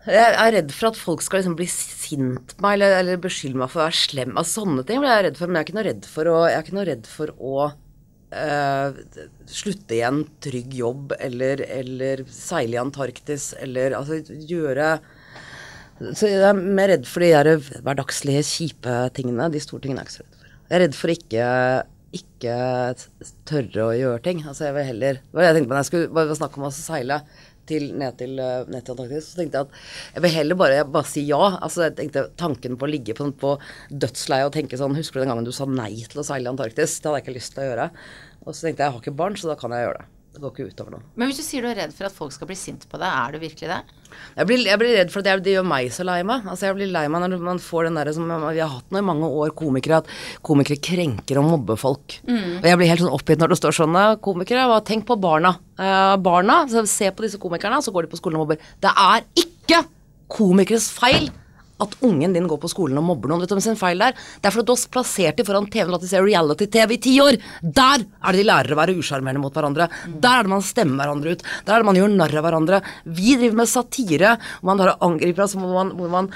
jeg er redd for at folk skal liksom bli sint på meg eller, eller beskylde meg for å være slem. Altså, sånne ting blir jeg redd for, men jeg er ikke noe redd for å, jeg er ikke noe redd for å eh, slutte i en trygg jobb eller, eller seile i Antarktis eller altså gjøre Så jeg er mer redd for de der hverdagslige, kjipe tingene. De store tingene er jeg ikke så redd for. Jeg er redd for ikke ikke tørre å gjøre ting. Altså jeg vil heller jeg tenkte på når jeg skulle bare snakke om å seile til, ned, til, eh, ned til Antarktis. Så tenkte jeg at jeg vil heller bare, bare si ja. Altså jeg tenkte Tanken på å ligge på, på dødsleiet og tenke sånn Husker du den gangen du sa nei til å seile i Antarktis? Det hadde jeg ikke lyst til å gjøre. Og så tenkte jeg jeg har ikke barn, så da kan jeg gjøre det. Det går ikke utover noen. Men hvis du sier du er redd for at folk skal bli sint på deg, er du virkelig det? Jeg blir, jeg blir redd for at det, det gjør meg så lei meg. Altså jeg blir lei meg når man får den derre som vi har hatt nå i mange år, komikere, at komikere krenker og mobber folk. Og jeg blir helt sånn oppgitt når det står sånn «Eh, Komikere, hva- tenk på barna. Eh, barna, så Se på disse komikerne, så går de på skolen og mobber. Det er ikke komikeres feil at ungen din går på skolen og mobber noen. Vet du om sin feil der? Det er fordi du har plassert dem foran TV-en og at de ser reality-TV i ti år. Der er det de lærer å være usjarmerende mot hverandre. Der er det man stemmer hverandre ut. Der er det man gjør narr av hverandre. Vi driver med satire, hvor man angriper oss, hvor man, hvor man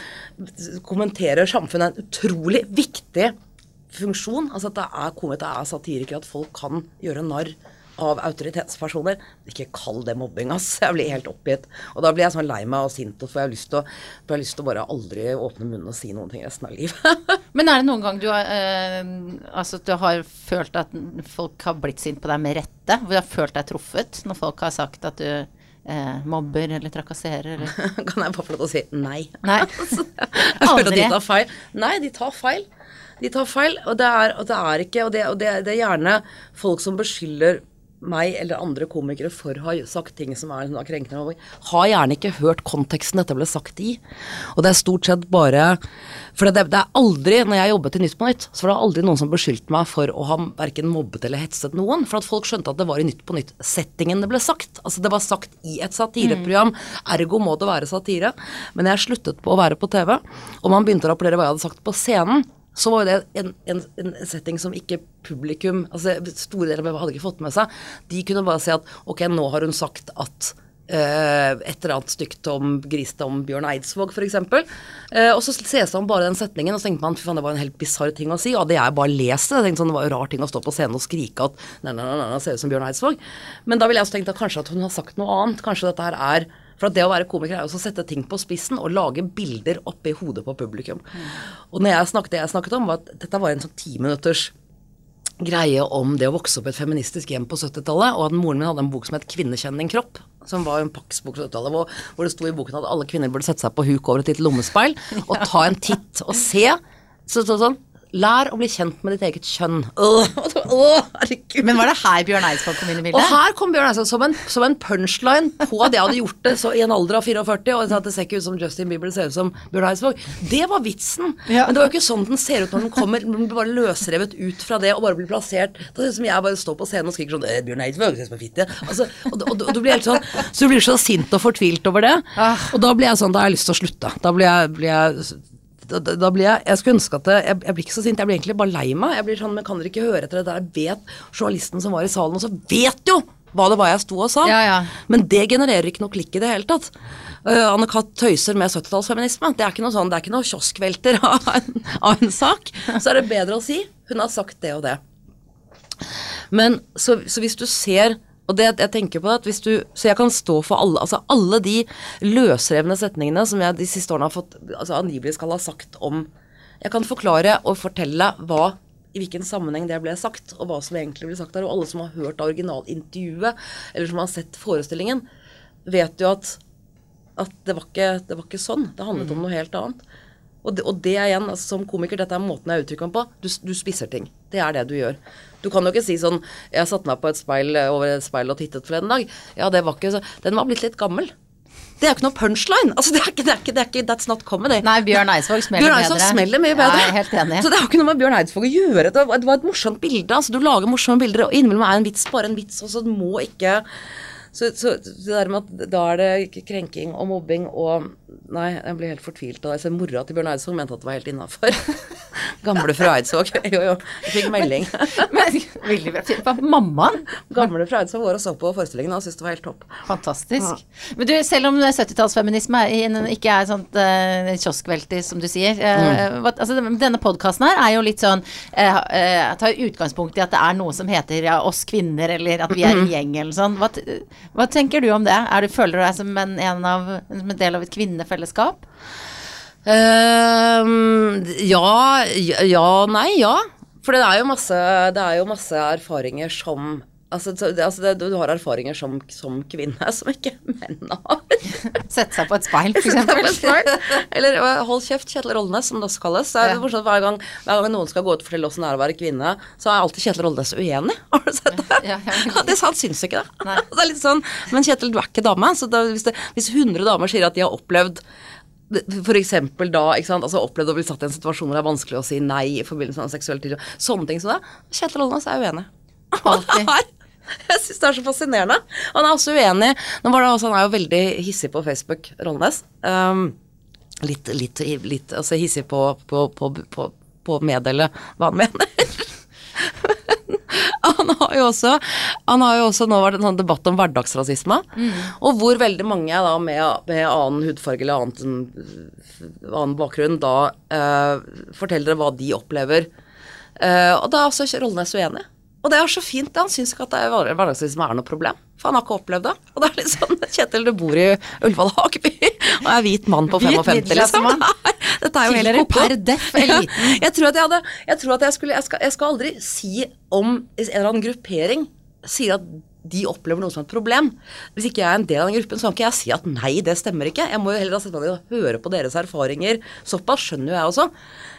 kommenterer samfunnet. En utrolig viktig funksjon. Altså at det er komikere, det er satirikere, at folk kan gjøre narr av autoritetspersoner. Ikke kall det mobbing, ass. Jeg blir helt oppgitt. Og da blir jeg sånn lei meg og sint, for jeg jeg lyst til å, jeg lyst til å bare aldri åpne munnen og si noen ting resten av livet. (laughs) Men er det noen gang du har eh, Altså du har følt at folk har blitt sint på deg med rette? Hvor du har følt deg truffet når folk har sagt at du eh, mobber eller trakasserer eller (laughs) kan jeg bare få lov til å si nei? Nei. (laughs) Jeg føler at de tar feil. Nei, de tar feil. De tar feil, og det er, og det er ikke Og, det, og det, det er gjerne folk som beskylder meg eller andre komikere for å ha sagt ting som er krenkende. Har gjerne ikke hørt konteksten dette ble sagt i. Og det er stort sett bare For det, det er aldri, når jeg jobbet i Nytt på Nytt, så var det aldri noen som beskyldte meg for å ha verken mobbet eller hetset noen. For at folk skjønte at det var i Nytt på Nytt-settingen det ble sagt. Altså det var sagt i et satireprogram, ergo må det være satire. Men jeg sluttet på å være på TV, og man begynte å rapportere hva jeg hadde sagt på scenen så var jo det en, en, en setting som ikke publikum altså Store deler av hadde ikke fått med seg. De kunne bare si at ok, nå har hun sagt at Uh, et eller annet stygt om grisete om Bjørn Eidsvåg, f.eks. Uh, og så ses man bare den setningen, og så tenkte man fy faen, det var en helt bisarr ting å si. Hadde jeg bare lest det, jeg tenkte sånn, det var jo rar ting å stå på scenen og skrike at nei, nei, nei, nei ser ut som Bjørn Eidsvåg. Men da ville jeg også tenkt at kanskje at hun har sagt noe annet. Kanskje dette her er For det å være komiker er jo også å sette ting på spissen og lage bilder oppi hodet på publikum. Og når jeg snakket, det jeg snakket om, var at dette var en sånn timinutters greie om det å vokse opp i et feministisk hjem på 70-tallet, og at moren min hadde en bok som het 'Kvinnekjenn din kropp', som var en Pax-bok på 70-tallet, hvor, hvor det sto i boken at alle kvinner burde sette seg på huk over et lite lommespeil og ta en titt og se. Så så, sånn Lær å bli kjent med ditt eget kjønn. Åh, (laughs) åh, herregud. Men var det her Bjørn Eidsvåg kom inn i bildet? Og her kom Bjørn Eidsvåg som en, som en punchline på at jeg hadde gjort det så, i en alder av 44, og at det ser ikke ut som Justin Bieber, det ser ut som Bjørn Eidsvåg. Det var vitsen. Ja. Men det var jo ikke sånn den ser ut når den kommer. Den blir bare løsrevet ut fra det og bare blir plassert. Da ser ut som jeg bare står på scenen og skriker sånn «Eh, Bjørn Eidsvåg, ser ut som en fitte. Altså, og, og, og, du blir helt sånn Så du blir så sint og fortvilt over det. Ah. Og da blir jeg sånn Da har jeg lyst til å slutte. Da blir jeg, blir jeg da, blir jeg Jeg skulle ønske at jeg, jeg blir ikke så sint, jeg blir egentlig bare lei meg. Jeg blir sånn, men kan dere ikke høre etter det der? Jeg vet journalisten som var i salen også, vet jo hva det var jeg sto og sa. Ja, ja. Men det genererer ikke noe klikk i det hele tatt. Uh, Anne Katt tøyser med 70-tallsfeminisme. Det er ikke noe sånn, det er ikke noe kioskvelter av en, av en sak. Så er det bedre å si hun har sagt det og det. Men så, så hvis du ser og det jeg tenker på at hvis du, Så jeg kan stå for alle altså alle de løsrevne setningene som jeg de siste årene har fått altså angivelig skal ha sagt om Jeg kan forklare og fortelle hva i hvilken sammenheng det ble sagt, og hva som egentlig ble sagt der. Og alle som har hørt originalintervjuet, eller som har sett forestillingen, vet jo at, at det, var ikke, det var ikke sånn. Det handlet om noe helt annet. Og det, og det igjen, altså, som komiker, dette er måten jeg uttrykker meg på. Du, du spisser ting. Det er det du gjør. Du kan jo ikke si sånn Jeg satte meg på et speil over et speil og tittet forleden dag. Ja, det var ikke så Den var blitt litt gammel. Det er jo ikke noe punchline. Altså, det er ikke, det er ikke, det er ikke That's not comedy. Nei, Bjørn Eidsvåg smeller Bjørn Eidsvåg bedre. smeller mye Ja, bedre. jeg er helt enig. Så det har ikke noe med Bjørn Eidsvåg å gjøre. Det var, det var et morsomt bilde. Altså, du lager morsomme bilder, og innimellom er en vits bare en vits, og så må ikke så, så det der med at da er det krenking og mobbing og Nei, jeg blir helt fortvilt Og det. Så mora til Bjørn Eidsvåg mente at det var helt innafor. (laughs) Gamle fra Eidsvåg. (laughs) Jo, jo. Jeg fikk melding. (laughs) Men, veldig bra. Mammaen? Gamle fra Eidsvåg var og så på forestillingen og syntes det var helt topp. Fantastisk. Men du, selv om 70-tallsfeminisme er ikke er sånt uh, kioskvelter, som du sier uh, mm. altså, Denne podkasten her er jo litt sånn uh, Tar utgangspunkt i at det er noe som heter ja, oss kvinner, eller at vi er en gjeng, eller sånn. Hva, hva tenker du om det? Er du, føler du deg som en, en, av, en del av et kvinnefellesskap? Ehm, ja, ja, ja, nei, ja. For det er masse, det er jo masse erfaringer som Altså, det, altså det, du har erfaringer som, som kvinne som ikke menn har. (laughs) Sette seg på et speil, speil. Eller hold kjeft, Kjetil Rollnes, som det også kalles. Det Ja. morsomt, hver, gang, hver gang noen skal gå ut og fortelle åssen det er å være kvinne, så er alltid Kjetil Rollnes uenig. (laughs) Har du sett det? Ja, ja, ja. Det han syns ikke det. (laughs) Det er litt sånn, Men Kjetil, du er ikke dame. Så da, hvis, det, hvis 100 damer sier at de har opplevd eksempel da, ikke sant, altså opplevd å bli satt i en situasjon hvor det er vanskelig å si nei i forbindelse med en seksuell tilknytning. Sånne ting som det. Kjetil Rollnes er uenig. Alltid. (laughs) Jeg syns det er så fascinerende. Han er også uenig. Nå var det også, han er jo veldig hissig på Facebook, Rollnes. Um, litt, litt, litt altså hissig på, på, på, på, på å meddele hva han mener. (laughs) han har jo også Han har jo også nå vært en sånn debatt om hverdagsrasisme, og hvor veldig mange da med, med annen hudfarge eller annet, annen bakgrunn da eh, forteller hva de opplever. Eh, og da er også Rollnes uenig. Og det er så fint. Han syns ikke at det er hver- som er noe problem. For han har ikke opplevd det. Og det er litt sånn Kjetil, du bor i Ullevål Hageby og er hvit mann på Hvit 55, liksom. Nei, Dette er jo heller per deff eliten. (laughs) Jeg tror at jeg hadde Jeg tror at jeg skulle Jeg skal, jeg skal aldri si om en eller annen gruppering sier at de opplever noe som et problem. Hvis ikke jeg er en del av den gruppen, så kan ikke jeg si at nei, det stemmer ikke. Jeg må jo heller ha sett meg ned og høre på deres erfaringer. Såpass skjønner jo jeg også.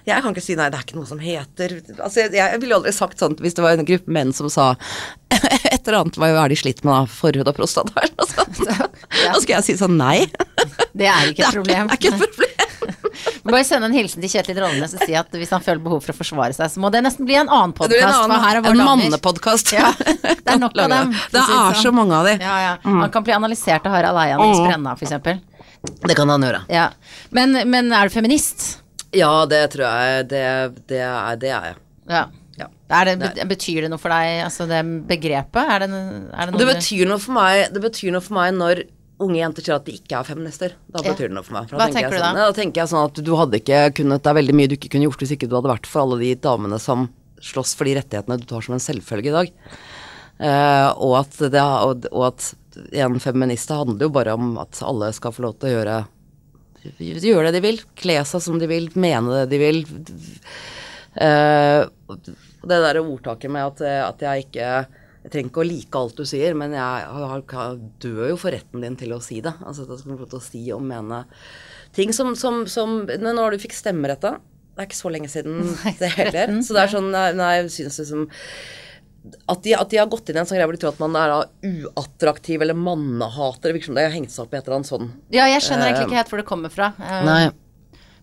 Jeg kan ikke si nei, det er ikke noe som heter Altså, jeg, jeg ville jo aldri sagt sånn hvis det var en gruppe menn som sa (laughs) et eller annet, hva er de slitt med da? Forhud og prostata eller noe sånt. (laughs) Ja. Da skal jeg si sånn nei. Det er ikke et (laughs) problem. Det er ikke et problem. Bare sende en hilsen til Kjetil Rollenes og si at hvis han føler behov for å forsvare seg, så må det nesten bli en annen podkast. en en mannepodkast. Ja, det er nok (laughs) av dem. Det er sånn. så mange av dem. Ja, ja. Han kan bli analysert av Harald Eia Nils Brenna, for eksempel. Det kan han gjøre. Ja. Men, men er du feminist? Ja, det tror jeg Det, det, er, det er jeg. Ja. Ja. Er det, betyr det noe for deg, altså det begrepet? Er det, er det noe Det betyr noe for meg, det betyr noe for meg når unge jenter sier at de ikke er feminister. Da betyr det noe for meg. For Hva tenker, tenker du sånn, da? Da tenker jeg sånn at du hadde ikke kunnet Det er veldig mye du ikke kunne gjort hvis ikke du hadde vært for alle de damene som slåss for de rettighetene du tar som en selvfølge i dag. Uh, og, at det, og, og at en feminist handler jo bare om at alle skal få lov til å gjøre gjøre det de vil. Kle seg som de vil, mene det de vil. Uh, det derre ordtaket med at, at jeg ikke jeg trenger ikke å like alt du sier, men jeg dør jo for retten din til å si det. Altså at jeg skal få lov til å si og mene ting som, som, som Når du fikk stemmerett, da Det er ikke så lenge siden (laughs) det heller. Så det er sånn Nei, jeg syns liksom at de, at de, har gått inn i en sånn greie hvor de tror at man er da uattraktiv eller mannehater. Det virker som det har hengt seg opp i et eller annet sånn. Ja, jeg skjønner egentlig ikke helt hvor det kommer fra. Um, Nei.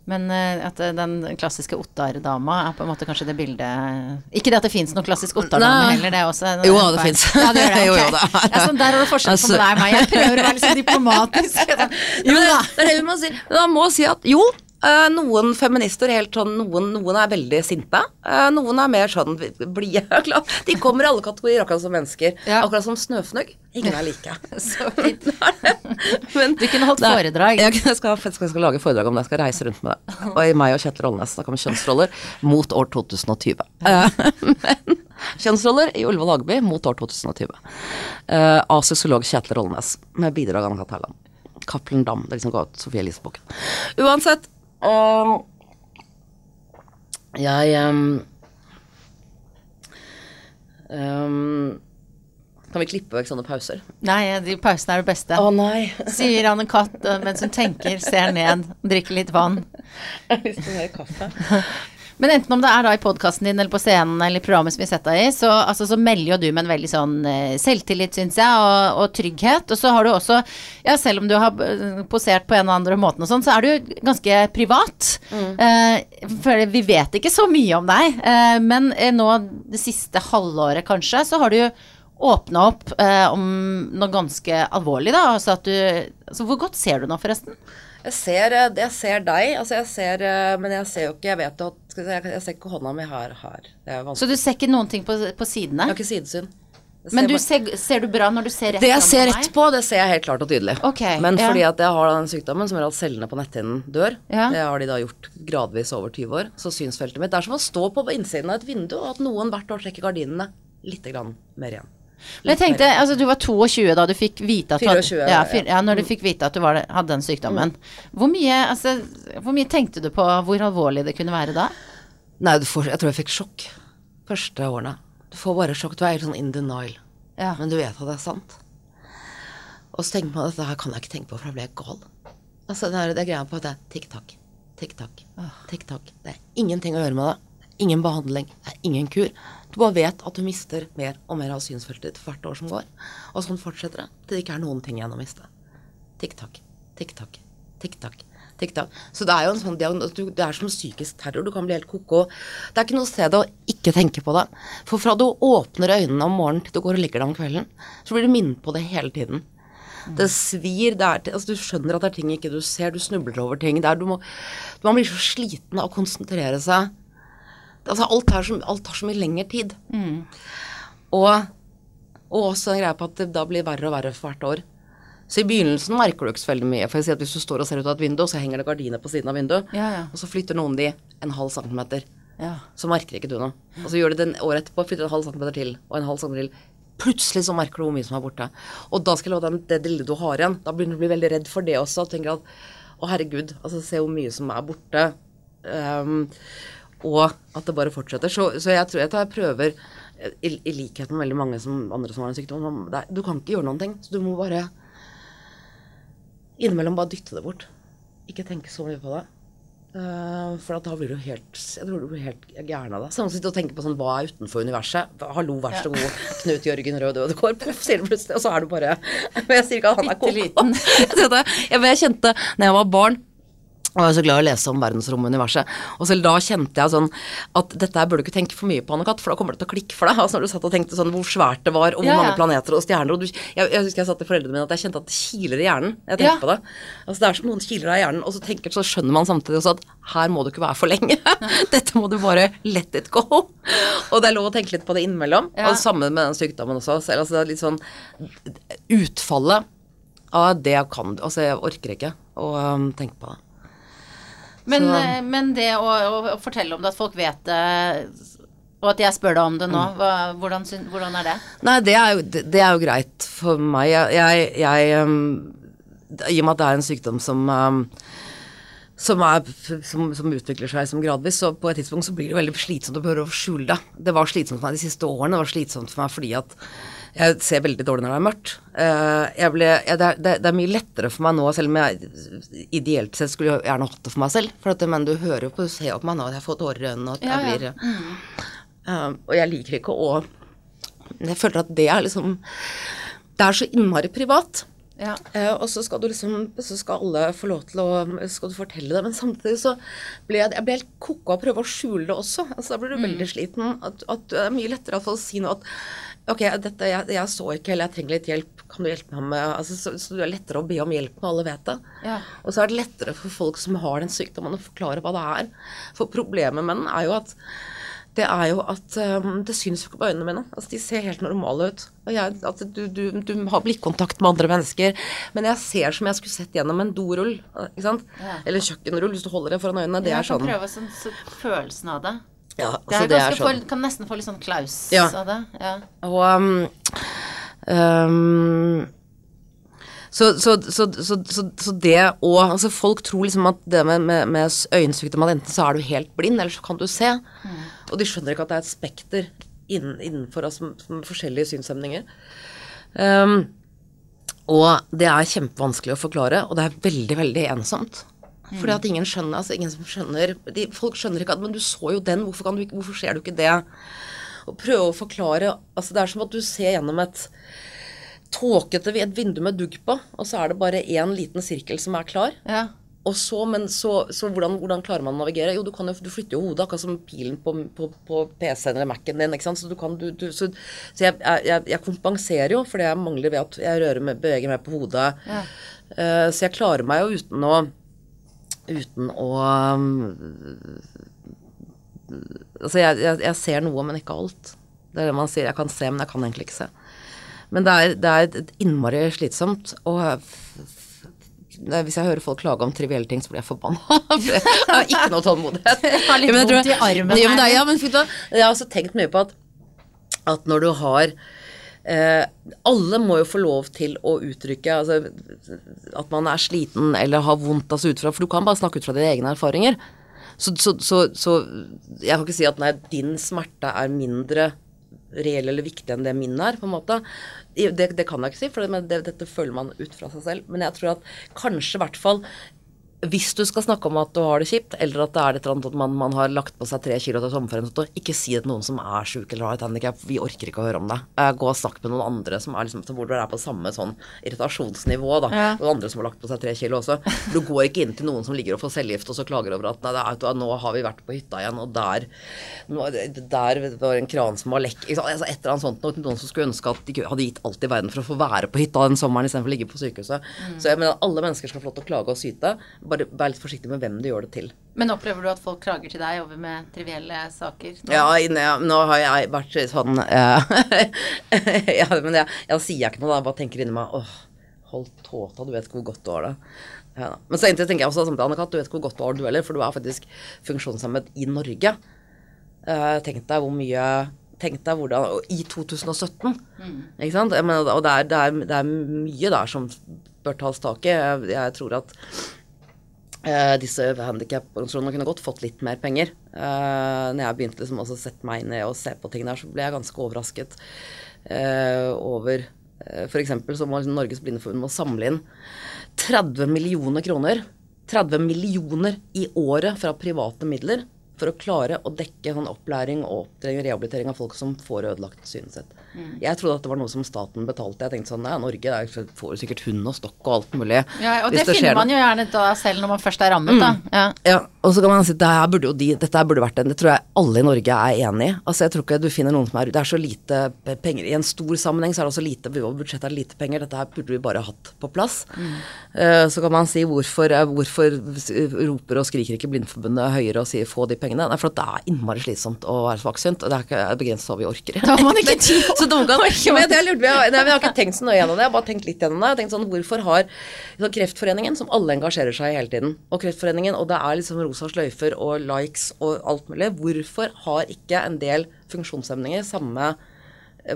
Men uh, at den klassiske Ottar-dama er på en måte kanskje det bildet Ikke det at det fins noen klassisk Ottar-dame heller, det er også Jo, det fins. Ja, det det. Jo, (laughs) jo, ok. det er- Ja, sånn, der har du forskjell på Altså- deg og meg. Jeg prøver å være litt sånn diplomatisk. (laughs) Jo, det, det er det man må si. Men Man må si at jo, eh, noen feminister helt sånn, noen, noen er veldig sinte. eh, noen er mer sånn blide. (laughs) De kommer i alle kategorier, akkurat som mennesker. Ja. Akkurat som snøfnugg. Ingen er like. (laughs) Så (laughs) fint. Men, Du kunne holdt foredrag. Jeg skal, jeg skal, jeg skal lage foredrag om det. Jeg skal reise rundt med det. Og i meg og Kjetil Rollnes snakke om kjønnsroller mot år 2020. Eh, Men kjønnsroller i Ullevål Hageby mot år 2020. Uh, av sosiolog Kjetil Rollnes med bidrag av Anna Katterland. Cappelen Dam. Det liksom ga ut Sofie Elise-boken. Uansett eh, Jeg um, um, Kan vi klippe vekk sånne pauser? Nei, de pausene er det beste. Å nei. (laughs) Sier Anne Katt eh, mens hun tenker, ser ned, drikker litt vann. (laughs) Jeg har lyst til mer kaffe. (laughs) Men enten om det er da i podkasten din eller på scenen eller i programmet som vi setter deg i, så, altså, så melder jo du med en veldig sånn eh, selvtillit, syns jeg, og, og trygghet. Og så har du også, ja selv om du har eh, posert på en eller andre måte og sånn, så er du ganske privat. Eh, for vi vet ikke så mye om deg, eh, men eh, nå det siste halvåret kanskje, så har du åpna opp eh, om noe ganske alvorlig, da. Altså at du altså, Hvor godt ser du nå, forresten? Jeg ser, eh, jeg ser deg, altså jeg ser, eh, men jeg ser jo ikke Jeg vet jo at Jeg ser ikke hånda mi. Det er Så du ser ikke noen ting på, på sidene? Jeg har ikke sidesyn. Men du ser, ser du bra når du ser rett Det jeg ser rett på, det ser jeg helt klart og tydelig. Okay, Men ja. fordi at jeg har den sykdommen som gjør at cellene på netthinnen dør, Ja. det har de da gjort gradvis over 20 år, så synsfeltet mitt Det er som å stå på innsiden av et vindu, og at noen hvert år trekker gardinene litt grann mer igjen. Men jeg tenkte, altså Du var 22 da du fikk vite at du hadde, 24, ja, ja. fyr- ja, når du fikk vite at du var, hadde den sykdommen. Hvor mye, altså, hvor mye tenkte du på hvor alvorlig det kunne være da? Nei, du får, jeg tror jeg fikk sjokk første årene. Du får bare sjokk. Du er helt sånn in denial. Ja. Men du vet at det er sant. Og så tenker man at dette her kan jeg ikke tenke på, for da blir jeg gal. Altså, det er, det er greia på at det er tikk-takk, tikk-takk, tikk-takk. Det er ingenting å gjøre med det. Det ingen behandling. Det er ingen kur. Du bare vet at du mister mer og mer av synsfeltet ditt hvert år som går. Og sånn fortsetter det til det ikke er noen ting igjen å miste. Tikk-takk, tikk-takk, tikk-takk. Så det er jo en sånn diagnos- Det er som psykisk terror. Du kan bli helt ko-ko. Det er ikke noe sted å ikke tenke på det. For fra du åpner øynene om morgenen til du går og legger deg om kvelden, så blir du minnet på det hele tiden. Det svir. Det er, altså, du skjønner at det er ting ikke du ser. Du snubler over ting. Du må, man blir så sliten av å konsentrere seg. Altså, alt, tar, så, alt tar så mye lengre tid. Og, og også en greie på at det da blir verre og verre for hvert år. Så i begynnelsen merker du ikke så veldig mye. For jeg sier at Hvis du står og ser ut av et vindu, så henger det gardiner på siden av vinduet, Ja, ja. og så flytter noen de en halv centimeter, Ja. så merker ikke du noe. Og så gjør du det året etterpå, flytter en halv centimeter til, og en halv centimeter til. Plutselig så merker du hvor mye som er borte. Og da skal jeg love deg det lille du har igjen. Da begynner du å bli veldig redd for det også. Og tenker at å herregud, altså se hvor mye som er borte. Ehm, og at det bare fortsetter. Så, så jeg tror jeg, tar- prøver, i, i likhet med veldig mange som, andre som har en sykdom, er- du kan ikke gjøre noen ting. Så du må bare innimellom bare dytte det bort. Ikke tenke så mye på det. Uh, for at da blir du helt Jeg tror du blir helt gæren av det. Samme som å tenke på sånn Hva er utenfor universet? Hallo, vær så god, Knut Jørgen Rød Ødegård. Poff, sier det plutselig, og så er du bare (laughs) Men jeg sier ikke at han er koko. (laughs) Jeg jeg, kjente når jeg var barn og jeg er så glad i å lese om verdensrommet og universet. Og selv da kjente jeg sånn at dette her burde du ikke tenke for mye på, Anne-Kat., for da kommer det til å klikke for deg. Altså når du satt og tenkte sånn hvor svært det var, og hvor Ja, ja. mange planeter og stjerner. Og du, jeg, jeg husker jeg sa til foreldrene mine at jeg kjente at det kiler i hjernen. Jeg tenkte Ja. på det. Altså Det er som noen kiler av hjernen, og så, tenker, så skjønner man samtidig også at her må du ikke være for lenge. (laughs) Dette må du bare let it go. Og det er lov å tenke litt på det innimellom. Og det samme med den sykdommen også. Selv, altså det er litt sånn utfallet av det jeg kan Altså, jeg orker ikke å um, tenke på det. Men, eh, men det å, å, fortelle om det, at folk vet det Og at jeg spør deg om det nå, hva, hvordan, hvordan er det? Nei, det er jo, det, det er jo greit for meg. Jeg, jeg um, I og med at det er en sykdom som um, som, er, som, som utvikler seg som gradvis, så på et tidspunkt så blir det veldig slitsomt å prøve å skjule det. Det var slitsomt for meg de siste årene. Det var slitsomt for meg fordi at jeg ser veldig dårlig når det er mørkt. Eh, jeg ble, jeg, det, er, det, er- mye lettere for meg nå, selv om jeg ideelt sett skulle jeg gjerne hatt det for meg selv. For at, men du hører jo på, du ser jo på meg nå at jeg får tårer i øynene, og at Ja, jeg ja. blir uh, og jeg liker ikke å Jeg føler at det er liksom Det er så innmari privat. Ja. Uh, og så skal du liksom Så skal alle få lov til å Skal du fortelle det, men samtidig så ble jeg, jeg ble helt koko av å prøve å skjule det også. Altså Da blir du veldig sliten. At, at det er mye lettere å si noe at Ok, dette, jeg, jeg så ikke, eller jeg trenger litt hjelp, kan du hjelpe meg med altså, så, så det er lettere å be om hjelp når alle vet det. Ja. Og så er det lettere for folk som har den sykdommen, å forklare hva det er. For problemet med den er jo at det er jo at um, det syns ikke på øynene mine. Altså, de ser helt normale ut. Og jeg, altså, du, du, du har blikkontakt med andre mennesker, men jeg ser som jeg skulle sett gjennom en dorull. Ikke sant? Ja. Eller en kjøkkenrull, hvis du holder det foran øynene. Det jeg er kan sånn. prøve sånn, så følelsen av det. Ja, Det altså, er det er sånn. få, kan nesten få litt sånn klaus Ja. av det. Ja. Og um, um, så, så, så, så, så, så det og altså Folk tror liksom at det med, med, med øyensykdom at enten så er du helt blind, eller så kan du se. Og de skjønner ikke at det er et spekter innen, innenfor med forskjellige synshemninger. Um, og det er kjempevanskelig å forklare, og det er veldig, veldig ensomt. Fordi at ingen skjønner, altså ingen som skjønner de, Folk skjønner ikke at Men du så jo den, hvorfor, kan du hvorfor ser du ikke det? Og prøve å forklare altså Det er som at du ser gjennom et tåkete et vindu med dugg på, og så er det bare én liten sirkel som er klar. Ja. Og så, men så, så hvordan, hvordan klarer man å navigere? Jo, du, kan jo, du flytter jo hodet, akkurat som pilen på, på, på PC-en eller Mac-en din. ikke sant? Så, du kan, du, du, så, så jeg, jeg, jeg kompenserer jo for det jeg mangler ved at jeg rører med, beveger meg på hodet. Ja. Uh, så jeg klarer meg jo uten å Uten å um, Altså, jeg, jeg, jeg ser noe, men ikke alt. Det er det man sier. Jeg kan se, men jeg kan egentlig ikke se. Men det er, det er innmari slitsomt. Og hvis jeg hører folk klage om trivielle ting, så blir jeg forbanna. (laughs) For jeg har ikke noe tålmodighet. (laughs) Jeg har litt vondt i armen Ja, men, jeg har også tenkt mye på at, at når du har eh, Alle må jo få lov til å uttrykke altså, at man er sliten eller har vondt altså ut fra For du kan bare snakke ut fra dine egne erfaringer. Så, så, så, så jeg kan ikke si at nei, din smerte er mindre reell eller viktig enn det min er, på en måte. Det, det kan jeg ikke si, for det, det, dette føler man ut fra seg selv. Men jeg tror at kanskje i hvert fall hvis du skal snakke om at du har det kjipt, eller at det er et eller annet at man, man har lagt på seg tre kilo til sommerferien, så ikke si det til noen som er sjuk eller har et handikap. Vi orker ikke å høre om det. Eh, Gå og snakk med noen andre som er liksom, hvor du er på samme sånn irritasjonsnivå. da. Ja. Noen andre som har lagt på seg tre kilo også. Du går ikke inn til noen som ligger og får cellegift og så klager over at nei, det er, nå har vi vært på hytta igjen, og der, nå, der var en kran som var lekk. Altså, et eller annet sånt. Noe, noen som skulle ønske at de hadde gitt alt i verden for å få være på hytta den sommeren istedenfor å ligge på sykehuset. Så jeg mener alle mennesker skal få lov til å klage og syte. Bare vær litt forsiktig med hvem du gjør det til. Men opplever du at folk klager til deg over med trivielle saker? nå? Ja, inne, nå har jeg vært sånn uh, (laughs) ja, Men jeg, jeg sier ikke noe, da. Jeg bare tenker inni meg åh, hold tåta, du vet hvor godt du har det. Ja, men så egentlig tenker jeg også samtidig, Anne-Kat., du vet hvor godt du har det du heller, for du er faktisk funksjonshemmet i Norge. Uh, tenk deg hvor mye Tenk deg hvordan og I 2017. Ikke sant? Mener, og det er, det, er, det er mye der som bør tas tak i. Jeg, jeg tror at eh, disse handikaporganisasjonene kunne godt fått litt mer penger. Uh, når jeg begynte liksom å sette meg ned og se på ting der, så ble jeg ganske overrasket eh, over uh, F.eks. så må Norges Blindeforbund må samle inn 30 millioner kroner. 30 millioner i året fra private midler for å klare å dekke sånn opplæring og opptrening og rehabilitering av folk som får ødelagt synet sitt. Jeg trodde at det var noe som staten betalte. Jeg tenkte sånn, Nei, Norge der får sikkert hund og stokk og alt mulig. Ja, og hvis det, finner man jo gjerne da selv når man først er rammet, da. Ja. Ja, og så kan man si det burde jo de, dette burde vært en Det tror jeg alle i Norge er enig i. Altså jeg tror ikke du finner noen som er Det er så lite penger. I en stor sammenheng så er det også lite budsjettet er lite penger. Dette her burde vi bare hatt på plass. Eh, så kan man si hvorfor, hvorfor roper og skriker ikke Blindforbundet høyere og sier få de pengene pengene. Nei, for det er innmari slitsomt å være svaksynt, og det er ikke begrenset hva vi orker. Da har man ikke (laughs) tid. på. dumt (laughs) men jeg, jeg, lurte, jeg, jeg, har ikke tenkt så nøye gjennom det, jeg har bare tenkt litt gjennom det. Jeg har tenkt sånn, Hvorfor har sånn, Kreftforeningen, som alle engasjerer seg i hele tiden, og Kreftforeningen, og det er liksom rosa sløyfer og likes og alt mulig, hvorfor har ikke en del funksjonshemninger samme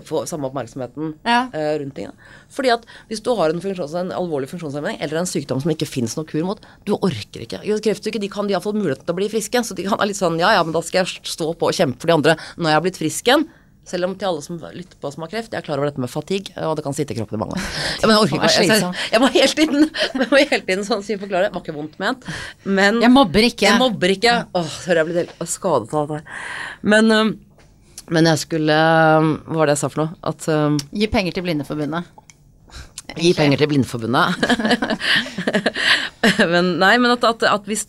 få samme oppmerksomheten Ja. uh, rundt ting. Fordi at hvis du har en, en alvorlig funksjonshemming eller en sykdom som ikke finnes noe kur mot, du orker ikke. Jo, Kreftsyke de kan de fått muligheten til å bli friske, så de kan være litt sånn ja ja, men da skal jeg stå på og kjempe for de andre når jeg har blitt frisk igjen. Selv om til alle som lytter på som har kreft, jeg er klar over dette med fatigue, og det kan sitte i kroppen i mange år. (laughs) Men jeg orker ikke. Jeg, jeg, jeg må hele tiden, (laughs) jeg må hele tiden sånn si forklare. Det var ikke vondt ment, men Jeg mobber ikke. jeg mobber ikke. Åh, hører jeg blir skadet av dette her. Men, øhm, men jeg skulle Hva var det jeg sa for noe? At øhm, Gi penger til Blindeforbundet. Gi penger til Blindeforbundet. (laughs) men nei, men at, at, at hvis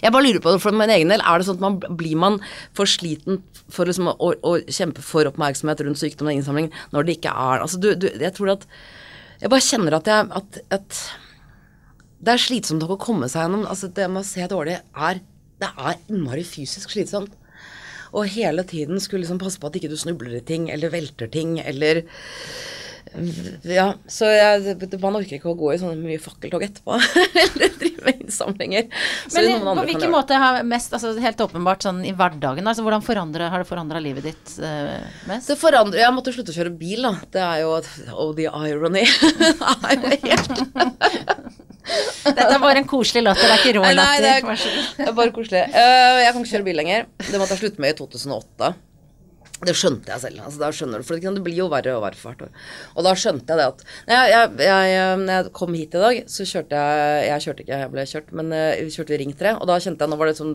Jeg bare lurer på det for min egen del. Er det sånn at man blir man for sliten for liksom å, å kjempe for oppmerksomhet rundt sykdom og innsamling når det ikke er Altså, du, du Jeg tror at Jeg bare kjenner at jeg at, at det er slitsomt å komme seg gjennom. Altså, det med å se dårlig er Det er innmari fysisk slitsomt. Og hele tiden skulle liksom passe på at ikke du snubler i ting, eller velter ting, eller Ja, så jeg, man orker ikke å gå i sånne mye fakkeltog etterpå. (laughs) eller drive med innsamlinger. Men på hvilken måte har mest, altså helt åpenbart sånn i hverdagen, altså hvordan forandre, har det forandra livet ditt uh, mest? Det forandrer Jeg måtte slutte å kjøre bil, da. Det er jo Oh, the irony. (laughs) Dette er bare en koselig latter, det er ikke rå latter. nei, det er, det er bare koselig. Uh, jeg kan ikke kjøre bil lenger. Det måtte jeg slutte med i 2008. Det skjønte jeg selv. Altså, da skjønner du, for det blir jo verre og verre for hvert år. Og da skjønte jeg det at Når jeg, jeg, jeg, når jeg kom hit i dag, så kjørte jeg Jeg kjørte ikke, jeg ble kjørt, men eh, vi kjørte vi Ring 3. Og da kjente jeg nå var det sånn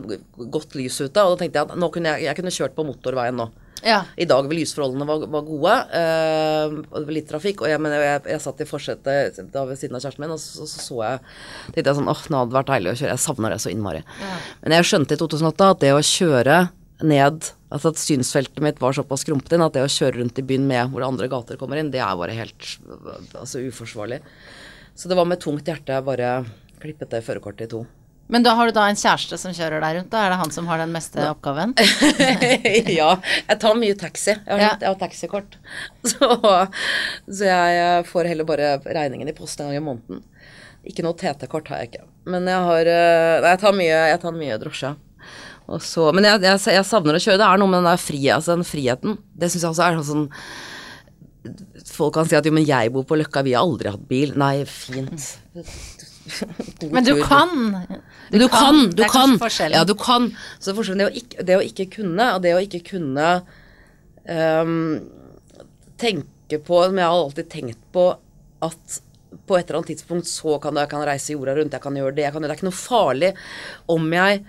godt lys ute, og da tenkte jeg at nå kunne jeg, jeg kunne kjørt på motorveien nå. Ja. I dag hvor lysforholdene var, var gode, øh, det var litt trafikk, og jeg, men jeg, satt i forsetet da ved siden av kjæresten min, og så så, så jeg tenkte jeg sånn åh, nå hadde det vært deilig å kjøre. Jeg savner det så innmari. Men jeg skjønte i 2008 at det å kjøre ned Altså at synsfeltet mitt var såpass skrumpet inn at det å kjøre rundt i byen med hvor andre gater kommer inn, det er bare helt altså, uforsvarlig. Så det var med tungt hjerte jeg bare klippet det førerkortet i to. Men da har du da en kjæreste som kjører deg rundt, da er det han som har den meste oppgaven? (laughs) (laughs) ja. Jeg tar mye taxi. Jeg har, Ja. jeg har taxikort. (laughs) Så, så jeg får heller bare regningen i post en gang i måneden. Ikke noe TT-kort har jeg ikke. Men jeg har eh, Nei, jeg tar mye, jeg tar mye drosje. Så, men jeg, jeg, jeg savner å kjøre. Det er noe med den der fri, altså den friheten. Det syns jeg også er sånn Folk kan si at jo, men jeg bor på Løkka, vi har aldri hatt bil. Nei, fint. (laughs) Men du kan! Du, kan, du er kan. kanskje forskjellen. Ja, du kan. Så forskjellen det å ikke, det å ikke kunne, og det å ikke kunne um, tenke på Som jeg har alltid tenkt på, at på et eller annet tidspunkt så kan jeg kan reise jorda rundt, jeg kan gjøre det, jeg kan gjøre Det er ikke noe farlig om jeg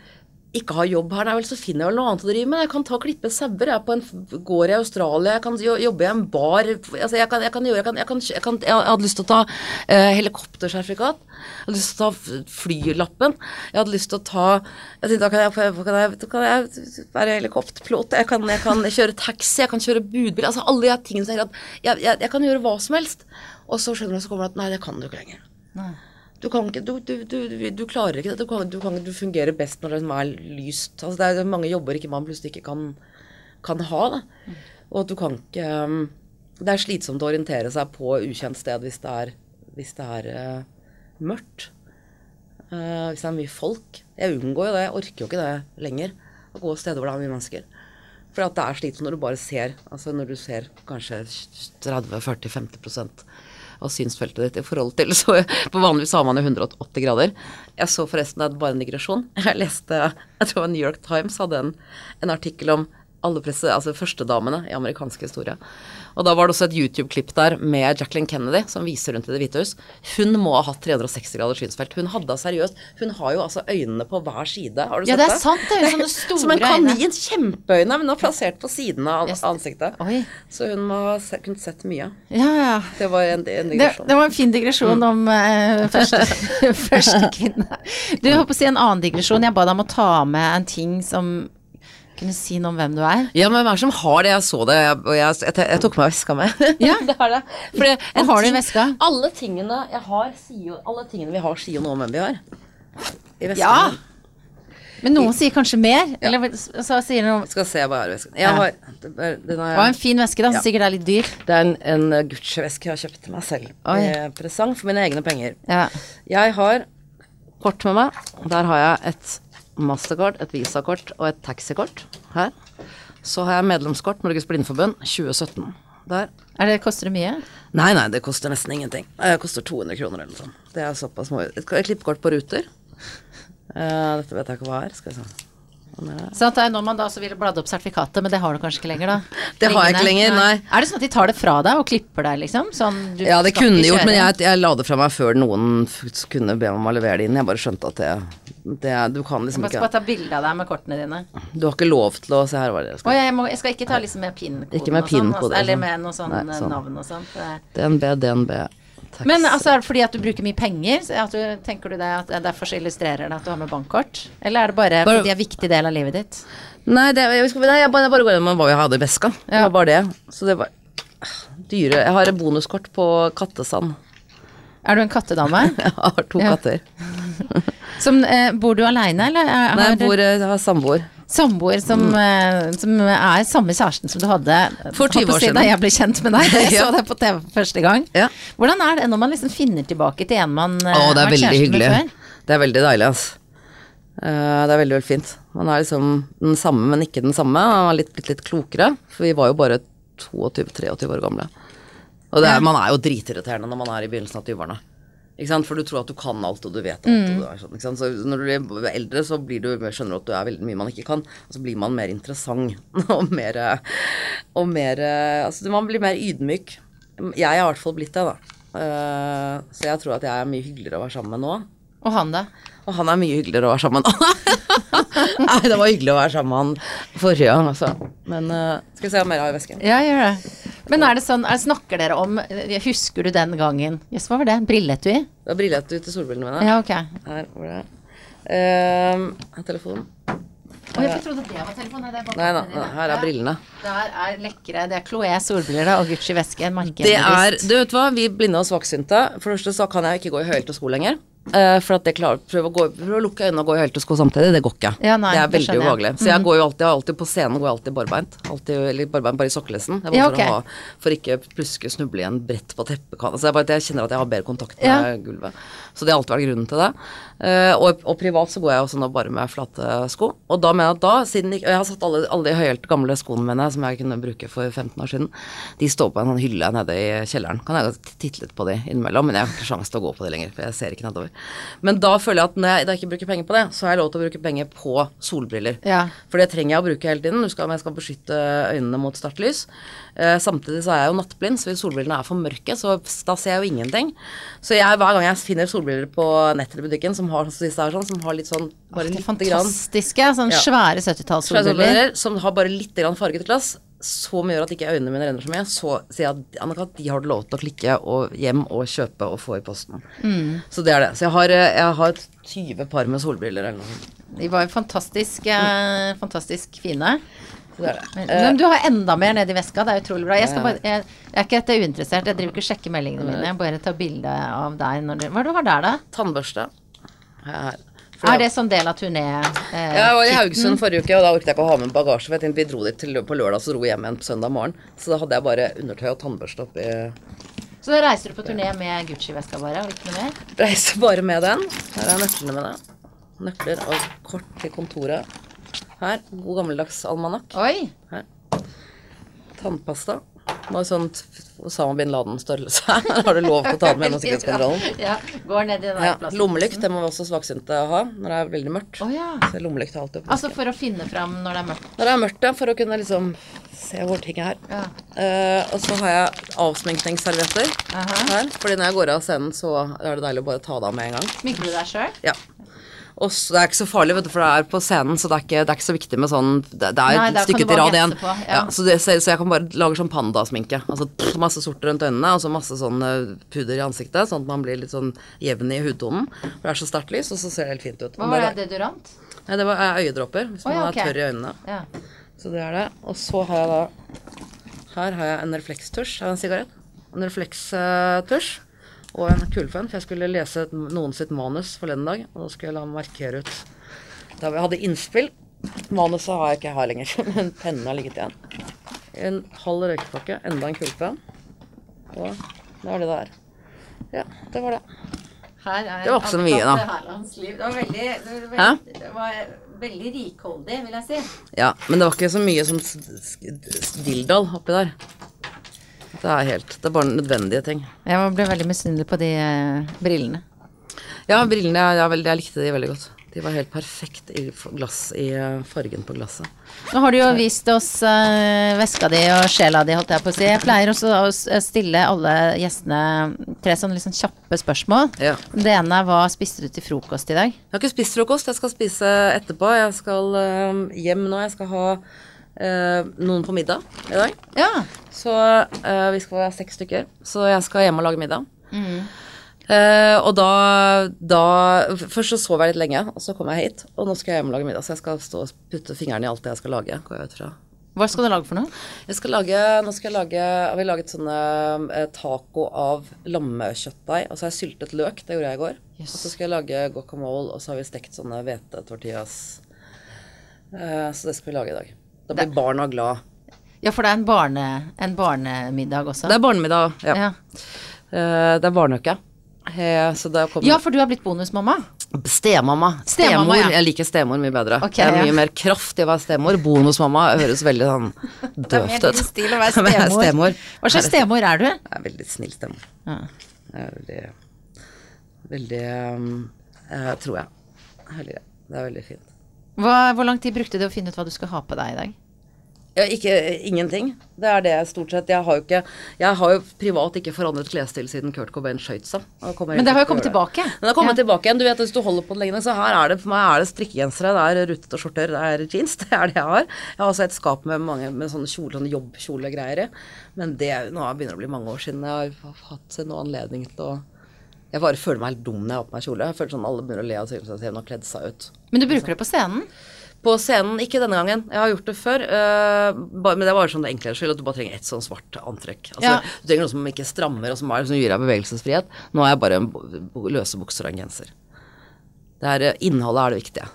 ikke har jobb her, nei vel, så finner jeg vel noe annet å drive med. Jeg kan ta og klippe sauer, jeg er på en gård i Australia, jeg kan jobbe i en bar altså jeg, kan, jeg kan gjøre Jeg, kan, jeg, kan, jeg, kan, jeg hadde lyst til å ta eh, helikoptersertifikat. Jeg hadde lyst til å ta flylappen. Jeg hadde lyst til å ta Jeg tenkte da kan jeg, kan jeg, kan jeg være helikopterpilot, jeg kan, kjøre taxi, jeg kan kjøre budbil Altså alle de tingene som jeg, jeg, jeg, kan gjøre hva som helst. Og så skjønner du at nei, det kan du ikke lenger. Nei. Du kan ikke, du, du, du, klarer ikke det. Du, kan, du, kan, du fungerer best når det er lyst. Altså det er mange jobber ikke man plutselig ikke kan, kan ha. Da. Og at du kan ikke um, Det er slitsomt å orientere seg på ukjent sted hvis det er, hvis det er uh, mørkt. Uh, hvis det er mye folk. Jeg unngår jo det. Jeg orker jo ikke det lenger. Å gå steder hvor det er mye mennesker. For at det er slitsomt når du bare ser Altså når du ser kanskje 30-40-50 av synsfeltet ditt i forhold til så (laughs) På vanligvis har man jo 180 grader. Jeg så forresten det er bare en digresjon. Jeg leste Jeg tror New York Times hadde en, en artikkel om alle presse, altså førstedamene i amerikansk historie. Og da var det også et YouTube-klipp der med Jacqueline Kennedy som viser rundt i Det hvite hus. Hun må ha hatt 360 graders synsfelt. Hun hadde seriøst Hun har jo altså øynene på hver side. Har du Ja, sett det Ja, det er sant, det er jo sånne store (laughs) Som en øyne. kanin. Kjempeøyne, men nå plassert på siden av ansiktet. Oi. Så hun må ha se, kunnet sett mye. Ja, ja. Det var en, en digresjon. det var en fin digresjon om uh, første, (laughs) første kvinne. Du, jeg holdt på å si en annen digresjon. Jeg ba deg om å ta med en ting som kunne si noe om hvem du er. Ja, men hvem er det som har det? Jeg så det, og jeg, jeg, jeg tok meg veska med. (laughs) Ja. det er det. Fordi Hva en har du i veska? Alle tingene jeg har, sier Alle tingene vi har, sier jo noe om hvem vi har. I veska Ja. Men noen sier kanskje mer, eller så sier noen Skal se hva er i vesken. Jeg har, er- den har en fin veske, da, som Ja. sikkert er litt dyr. det er en, en eh, Gucci-veske jeg har kjøpt til meg selv Oi. i presang for mine egne penger. Ja. Jeg har kort med meg. Der har jeg et mastercard, et visakort og et taxikort her. Så har jeg medlemskort Norges Blindeforbund 2017. Der. Er det, koster det mye? Nei, nei, det koster nesten ingenting. Det koster 200 kroner eller noe sånt. Det er såpass små. Et, et klippekort på Ruter. Uh, dette vet jeg ikke hva er. Skal vi se. Er? Så at når man da så ville bladd opp sertifikatet, men det har du kanskje ikke lenger, da? (laughs) Det har jeg ikke lenger, nei. Er det sånn at de tar det fra deg og klipper deg, liksom? Sånn, Ja, det kunne de gjort, men jeg, jeg la det fra meg før noen kunne be meg om å levere det inn. Jeg bare skjønte at det, det Du kan liksom skal ikke bare ta bilde av deg med kortene dine. Du har ikke lov til å Se her var det jeg Å, skal jeg, må, jeg skal ikke ta liksom med PIN-koden og sånn, altså, eller sånn. med noe sånn, Nei, sånn. navn og sånt. DNB, DNB. Tax. Men altså, er det fordi at du bruker mye penger? Du, tenker du det at det derfor så illustrerer det at du har med bankkort? Eller er det bare, Bare- fordi det er en viktig del av livet ditt? Nei, det, jeg, nei, jeg bare, jeg bare går gjennom hva jeg hadde i veska. Det Ja. var bare det. Så det var dyre Jeg har et bonuskort på kattesand. Er du en kattedame? (laughs) Jeg har to katter. (laughs) Som, eh, bor du aleine, eller er, Nei, jeg bor, jeg har samboer. Samboer som, mm. som er samme kjæresten som du hadde For 20 holdt på å år siden. Da jeg ble kjent med deg. (laughs) Jeg Ja. så deg på TV første gang. Ja. Hvordan er det når man liksom finner tilbake til en man eh, har vært veldig kjæreste med hyggelig. før? Det er veldig deilig, altså. Uh, det er veldig, veldig fint. Man er liksom den samme, men ikke den samme. Man litt, blitt litt klokere, for vi var jo bare 22-23 år gamle. Og det er, man er jo dritirriterende når man er i begynnelsen av 20-årene. For du tror at du kan alt, og du vet alt. Og du sånn? Så når du blir eldre, så blir du, skjønner du at du er veldig mye man ikke kan. Og så blir man mer interessant (laughs) og mer, og mer Altså, man blir mer ydmyk. Jeg har i hvert fall blitt det, da. Uh, så jeg tror at jeg er mye hyggeligere å være sammen med nå. Og han, da? Og han er mye hyggeligere å være sammen med. (laughs) Nei, det var hyggelig å være sammen med han forrige gang, altså. Men uh, skal vi se om mer har i vesken. Ja, gjør det. Men er det sånn, er, snakker dere om Husker du den gangen? Jøss, hva var det? Brilletui? Det var brillet ut til solbrillene mine. Ja, ok. Her var det. Uh, her er telefonen. Å, jeg trodde det var telefonen. Nei, det er Nei da, her er brillene. Der er lekre. Det er Chloé solbriller og Gucci veske. Merket Det er, du vet hva, vi blinde og svaksynte For det første så kan jeg ikke gå i høyhælte sko lenger. Eh, for at det klarer prøve å, gå, prøve å lukke øynene og gå i heltesko sko samtidig, det går ikke. Ja, nei, det er veldig ubehagelig. Så jeg går jo alltid, alltid på scenen går jeg alltid barbeint. Alltid, eller barbeint bare i sokkelesten. Det er bare Ja, for, å ha, for ikke plutselig snuble i en brett på teppekanten. Så jeg, bare, at jeg kjenner at jeg har bedre kontakt med Ja. gulvet. Så det har alltid vært grunnen til det. Uh, og, og privat så går jeg også nå bare med flate sko. Og da mener jeg at da, siden jeg, jeg har satt alle, alle de høyhælte gamle skoene mine som jeg kunne bruke for 15 år siden, de står på en sånn hylle nede i kjelleren. Kan jeg titte litt på de innimellom, men jeg har ikke sjanse til å gå på de lenger, for jeg ser ikke nedover. Men da føler jeg at når jeg da ikke bruker penger på det, så har jeg lov til å bruke penger på solbriller. Ja. For det trenger jeg å bruke hele tiden. Skal, jeg skal beskytte øynene mot startlys. Eh, samtidig så er jeg jo nattblind, så hvis solbrillene er for mørke, så da ser jeg jo ingenting. Så jeg, hver gang jeg finner solbriller på nettet eller butikken som har, sånn, som har litt sånn bare Det er fantastiske. Sånn Ja. svære Svære 70-tallssolbriller. solbriller som har bare litt grann farget glass, som gjør at ikke øynene mine renner så mye, så sier jeg at Annika, de har du lov til å klikke og hjem og kjøpe og få i posten. Så det er det. Så jeg har, eh, jeg har 20 par med solbriller eller noe sånt. De var jo fantastisk, eh, fantastisk fine. Det det. Men, Eh, men du har enda mer nedi veska. Det er utrolig bra. Jeg, bare, jeg, jeg er ikke dette uinteressert. Jeg driver ikke og sjekker meldingene mine. Jeg bare tar bilde av deg du Hva er det du har der, da? tannbørste. Her. Er det sånn del av turné? Eh, Jeg var i? Haugesund forrige uke, og da orket jeg ikke å ha med bagasje. For jeg tenkte vi dro dit til, på lørdag, så dro vi hjem igjen på søndag morgen. Så da hadde jeg bare undertøy og tannbørste oppi Så da reiser du på turné med Gucci-veska bare, og ikke noe mer? Reiser bare med den. Her er nøklene mine. Nøkler og kort til kontoret. Her. God gammeldags almanakk. Oi! Her. Tannpasta. Var sånn Osama bin Laden-størrelse. (laughs) Har du lov til å ta den med gjennom (laughs) sikkerhetskontrollen. Ja, går ned i den Ja. Lommelykt det må vi også svaksynte ha når det er veldig mørkt. Oh, ja. Så lommelykt er alltid. Altså for å finne fram når det er mørkt. Når det er mørkt, ja, for å kunne liksom se hvor ting er. Ja. Uh, og så har jeg avsminkningsservietter her. Fordi når jeg går av scenen, så er det deilig å bare ta det av med en gang. Sminker du deg sjøl? Ja. Og det er ikke så farlig, vet du, for det er på scenen, så det er ikke, det er ikke så viktig med sånn Det, det er Nei, et stykke til rad igjen. på, ja. Ja, så, det, så, jeg kan bare lage sånn pandasminke. Altså pff, masse sort rundt øynene, og så masse sånn puder i ansiktet, sånn at man blir litt sånn jevn i hudtonen. For det er så sterkt lys, og så ser det helt fint ut. Hva var det? Deodorant? Nei, det var eh, øyedråper, hvis man ja, er okay. tørr i øynene. Ja. Så det er det. Og så har jeg da Her har jeg en reflekstusj av en sigarett. En reflekstusj og en kulefønn. For jeg skulle lese noen sitt manus forleden dag, og da skulle jeg la meg markere ut Da vi hadde innspill. Manuset har jeg ikke her lenger, (laughs) men pennen har ligget igjen. En halv røykepakke, enda en kulefønn. Og det var det det er. Ja, det var det. Her er Det var ikke så mye, da. Liv. Det var veldig, det var veldig, det var veldig rikholdig, vil jeg si. Ja, men det var ikke så mye som s- oppi der. Det er helt Det er bare nødvendige ting. Jeg ble veldig misunnelig på de eh, brillene. Ja, brillene, jeg, jeg, jeg likte de veldig godt. De var helt perfekt i glass, i eh, fargen på glasset. Nå har du jo vist oss uh, veska di og sjela di, holdt jeg på å si. Jeg pleier også å stille alle gjestene tre sånne liksom kjappe spørsmål. Ja. Det ene er hva spiste du til frokost i dag? Jeg har ikke spist frokost, jeg skal spise etterpå. Jeg skal uh, hjem nå. Jeg skal ha eh, noen på middag i dag. Ja. Så eh, vi skal være seks stykker. Så jeg skal hjem og lage middag. Eh, og da, da Først så sov jeg litt lenge, og så kom jeg hit. Og nå skal jeg hjem og lage middag, så jeg skal stå og putte fingrene i alt det jeg skal lage. Går jeg ut fra. Hva skal du lage for noe? Jeg skal lage, nå skal jeg lage har har laget sånne eh, taco av lammekjøttdeig. Og så har jeg syltet løk, det gjorde jeg i går. Yes. Og så skal jeg lage guacamole, og så har vi stekt sånne hvetetortillas. Eh, så det skal vi lage i dag. Da blir barna glad. Ja, for det er en, barne, en barnemiddag også. Det er barnemiddag. Ja. ja. Uh, det er barneuke. Eh, kommer ja, for du har blitt bonusmamma. Stemamma. Stemor. ja. Jeg liker stemor mye bedre. Okay, det er ja. mye mer kraft i å være stemor. Bonusmamma høres veldig sånn (laughs) Det døvt ut. stil (laughs) å være stemor. stemor. Hva slags stemor er du? Jeg er veldig snill stemor. Ja. Jeg er veldig Veldig um, jeg Tror jeg. Det er veldig fint. Hva, hvor lang tid brukte du å finne ut hva du skulle ha på deg i dag? Ja, ikke, ingenting. Det er det stort sett. Jeg har jo ikke Jeg har jo privat ikke forandret klesstil siden Kurt Cobain skøyt seg. Men det har jo kommet tilbake. Men det har kommet Ja. tilbake igjen. Du vet, Hvis du holder på det lenge så her er det for meg er det strikkegensere, det er rutete skjorter, det er jeans. (laughs) Det er det jeg har. Jeg har også et skap med mange med sånne kjole, sånne jobbkjolegreier i. Men det nå begynner det å bli mange år siden jeg har hatt noe anledning til å Jeg bare føler meg helt dum når jeg har på meg kjole. Jeg føler sånn Alle begynner å le av selv og har kledd seg ut. Men du bruker det på scenen? På scenen, ikke denne gangen. Jeg har gjort det før. Uh, bare, men det er bare sånn enklere skyld at du bare trenger ett sånn svart antrekk. Altså, Ja. Du trenger noe som ikke strammer, og som, er, som gir deg bevegelsesfrihet. Nå har jeg bare en løse bukser og en genser. Det er, øh, innholdet er det viktige.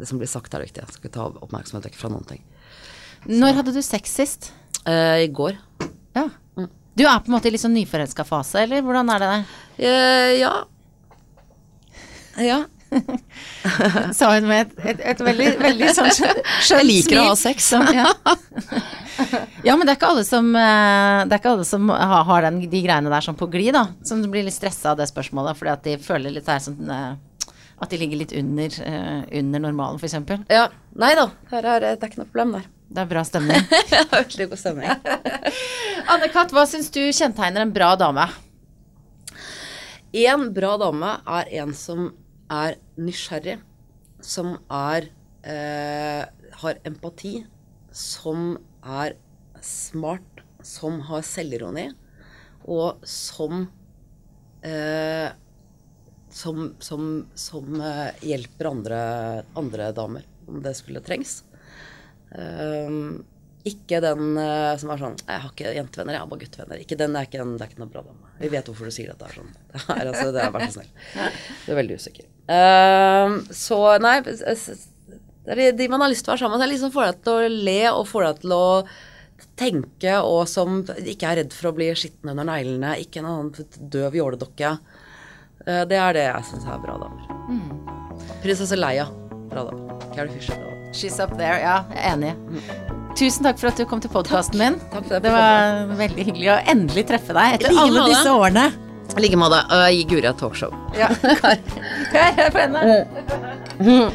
Det som blir sagt, er det viktige. Jeg skal ikke ta oppmerksomhet vekk fra noen ting. Når hadde du sex sist? Uh, I går. Ja. Du er på en måte i litt sånn nyforelska fase, eller hvordan er det der? Eh, ja. Ja. (laughs) Sa hun med et, et, et veldig, veldig sånn skjønt Jeg liker å ha smil. sex. Som, ja. ja, men det er ikke alle som, eh, det er ikke alle som har, den, de greiene der sånn på glid, da. Som blir litt stressa av det spørsmålet, fordi at de føler litt der sånn eh, At de ligger litt under, uh, under normalen, f.eks. ja. Nei da, her er, det ikke noe problem der. Det er bra stemning. (laughs) Veldig god stemning. (laughs) Anne-Kat., hva syns du kjennetegner en bra dame? En bra dame er en som er nysgjerrig, som er eh, har empati, som er smart, som har selvironi, og som eh, som, som, som eh, hjelper andre, andre damer, om det skulle trengs. Um, ikke den uh, som er sånn Jeg har ikke jentevenner, jeg har bare guttevenner. Ikke den, det er ikke, en, det er ikke noe bra dame. Vi vet hvorfor du sier dette. er sånn. Det er, altså, det er Vær så snill. Du er veldig usikker. Uh, så nei Det de- man har lyst til å være sammen med. Liksom får deg til å le og får deg til å tenke, og som ikke er redd for å bli skitten under neglene. Ikke en annen døv jåledokke. Uh, det er det jeg syns er bra damer. Prinsesse Leia. Bra dame. Carrie Fisher. Bra dame. She's up there. Ja, jeg er enig. Tusen takk for at du kom til podkasten min. Takk for at Det var veldig hyggelig å endelig treffe deg etter like alle måte. disse årene. I like måte. Og gi Guri et talkshow. Ja. (laughs) (laughs) Hør på henne.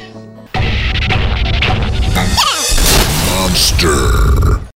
Monster.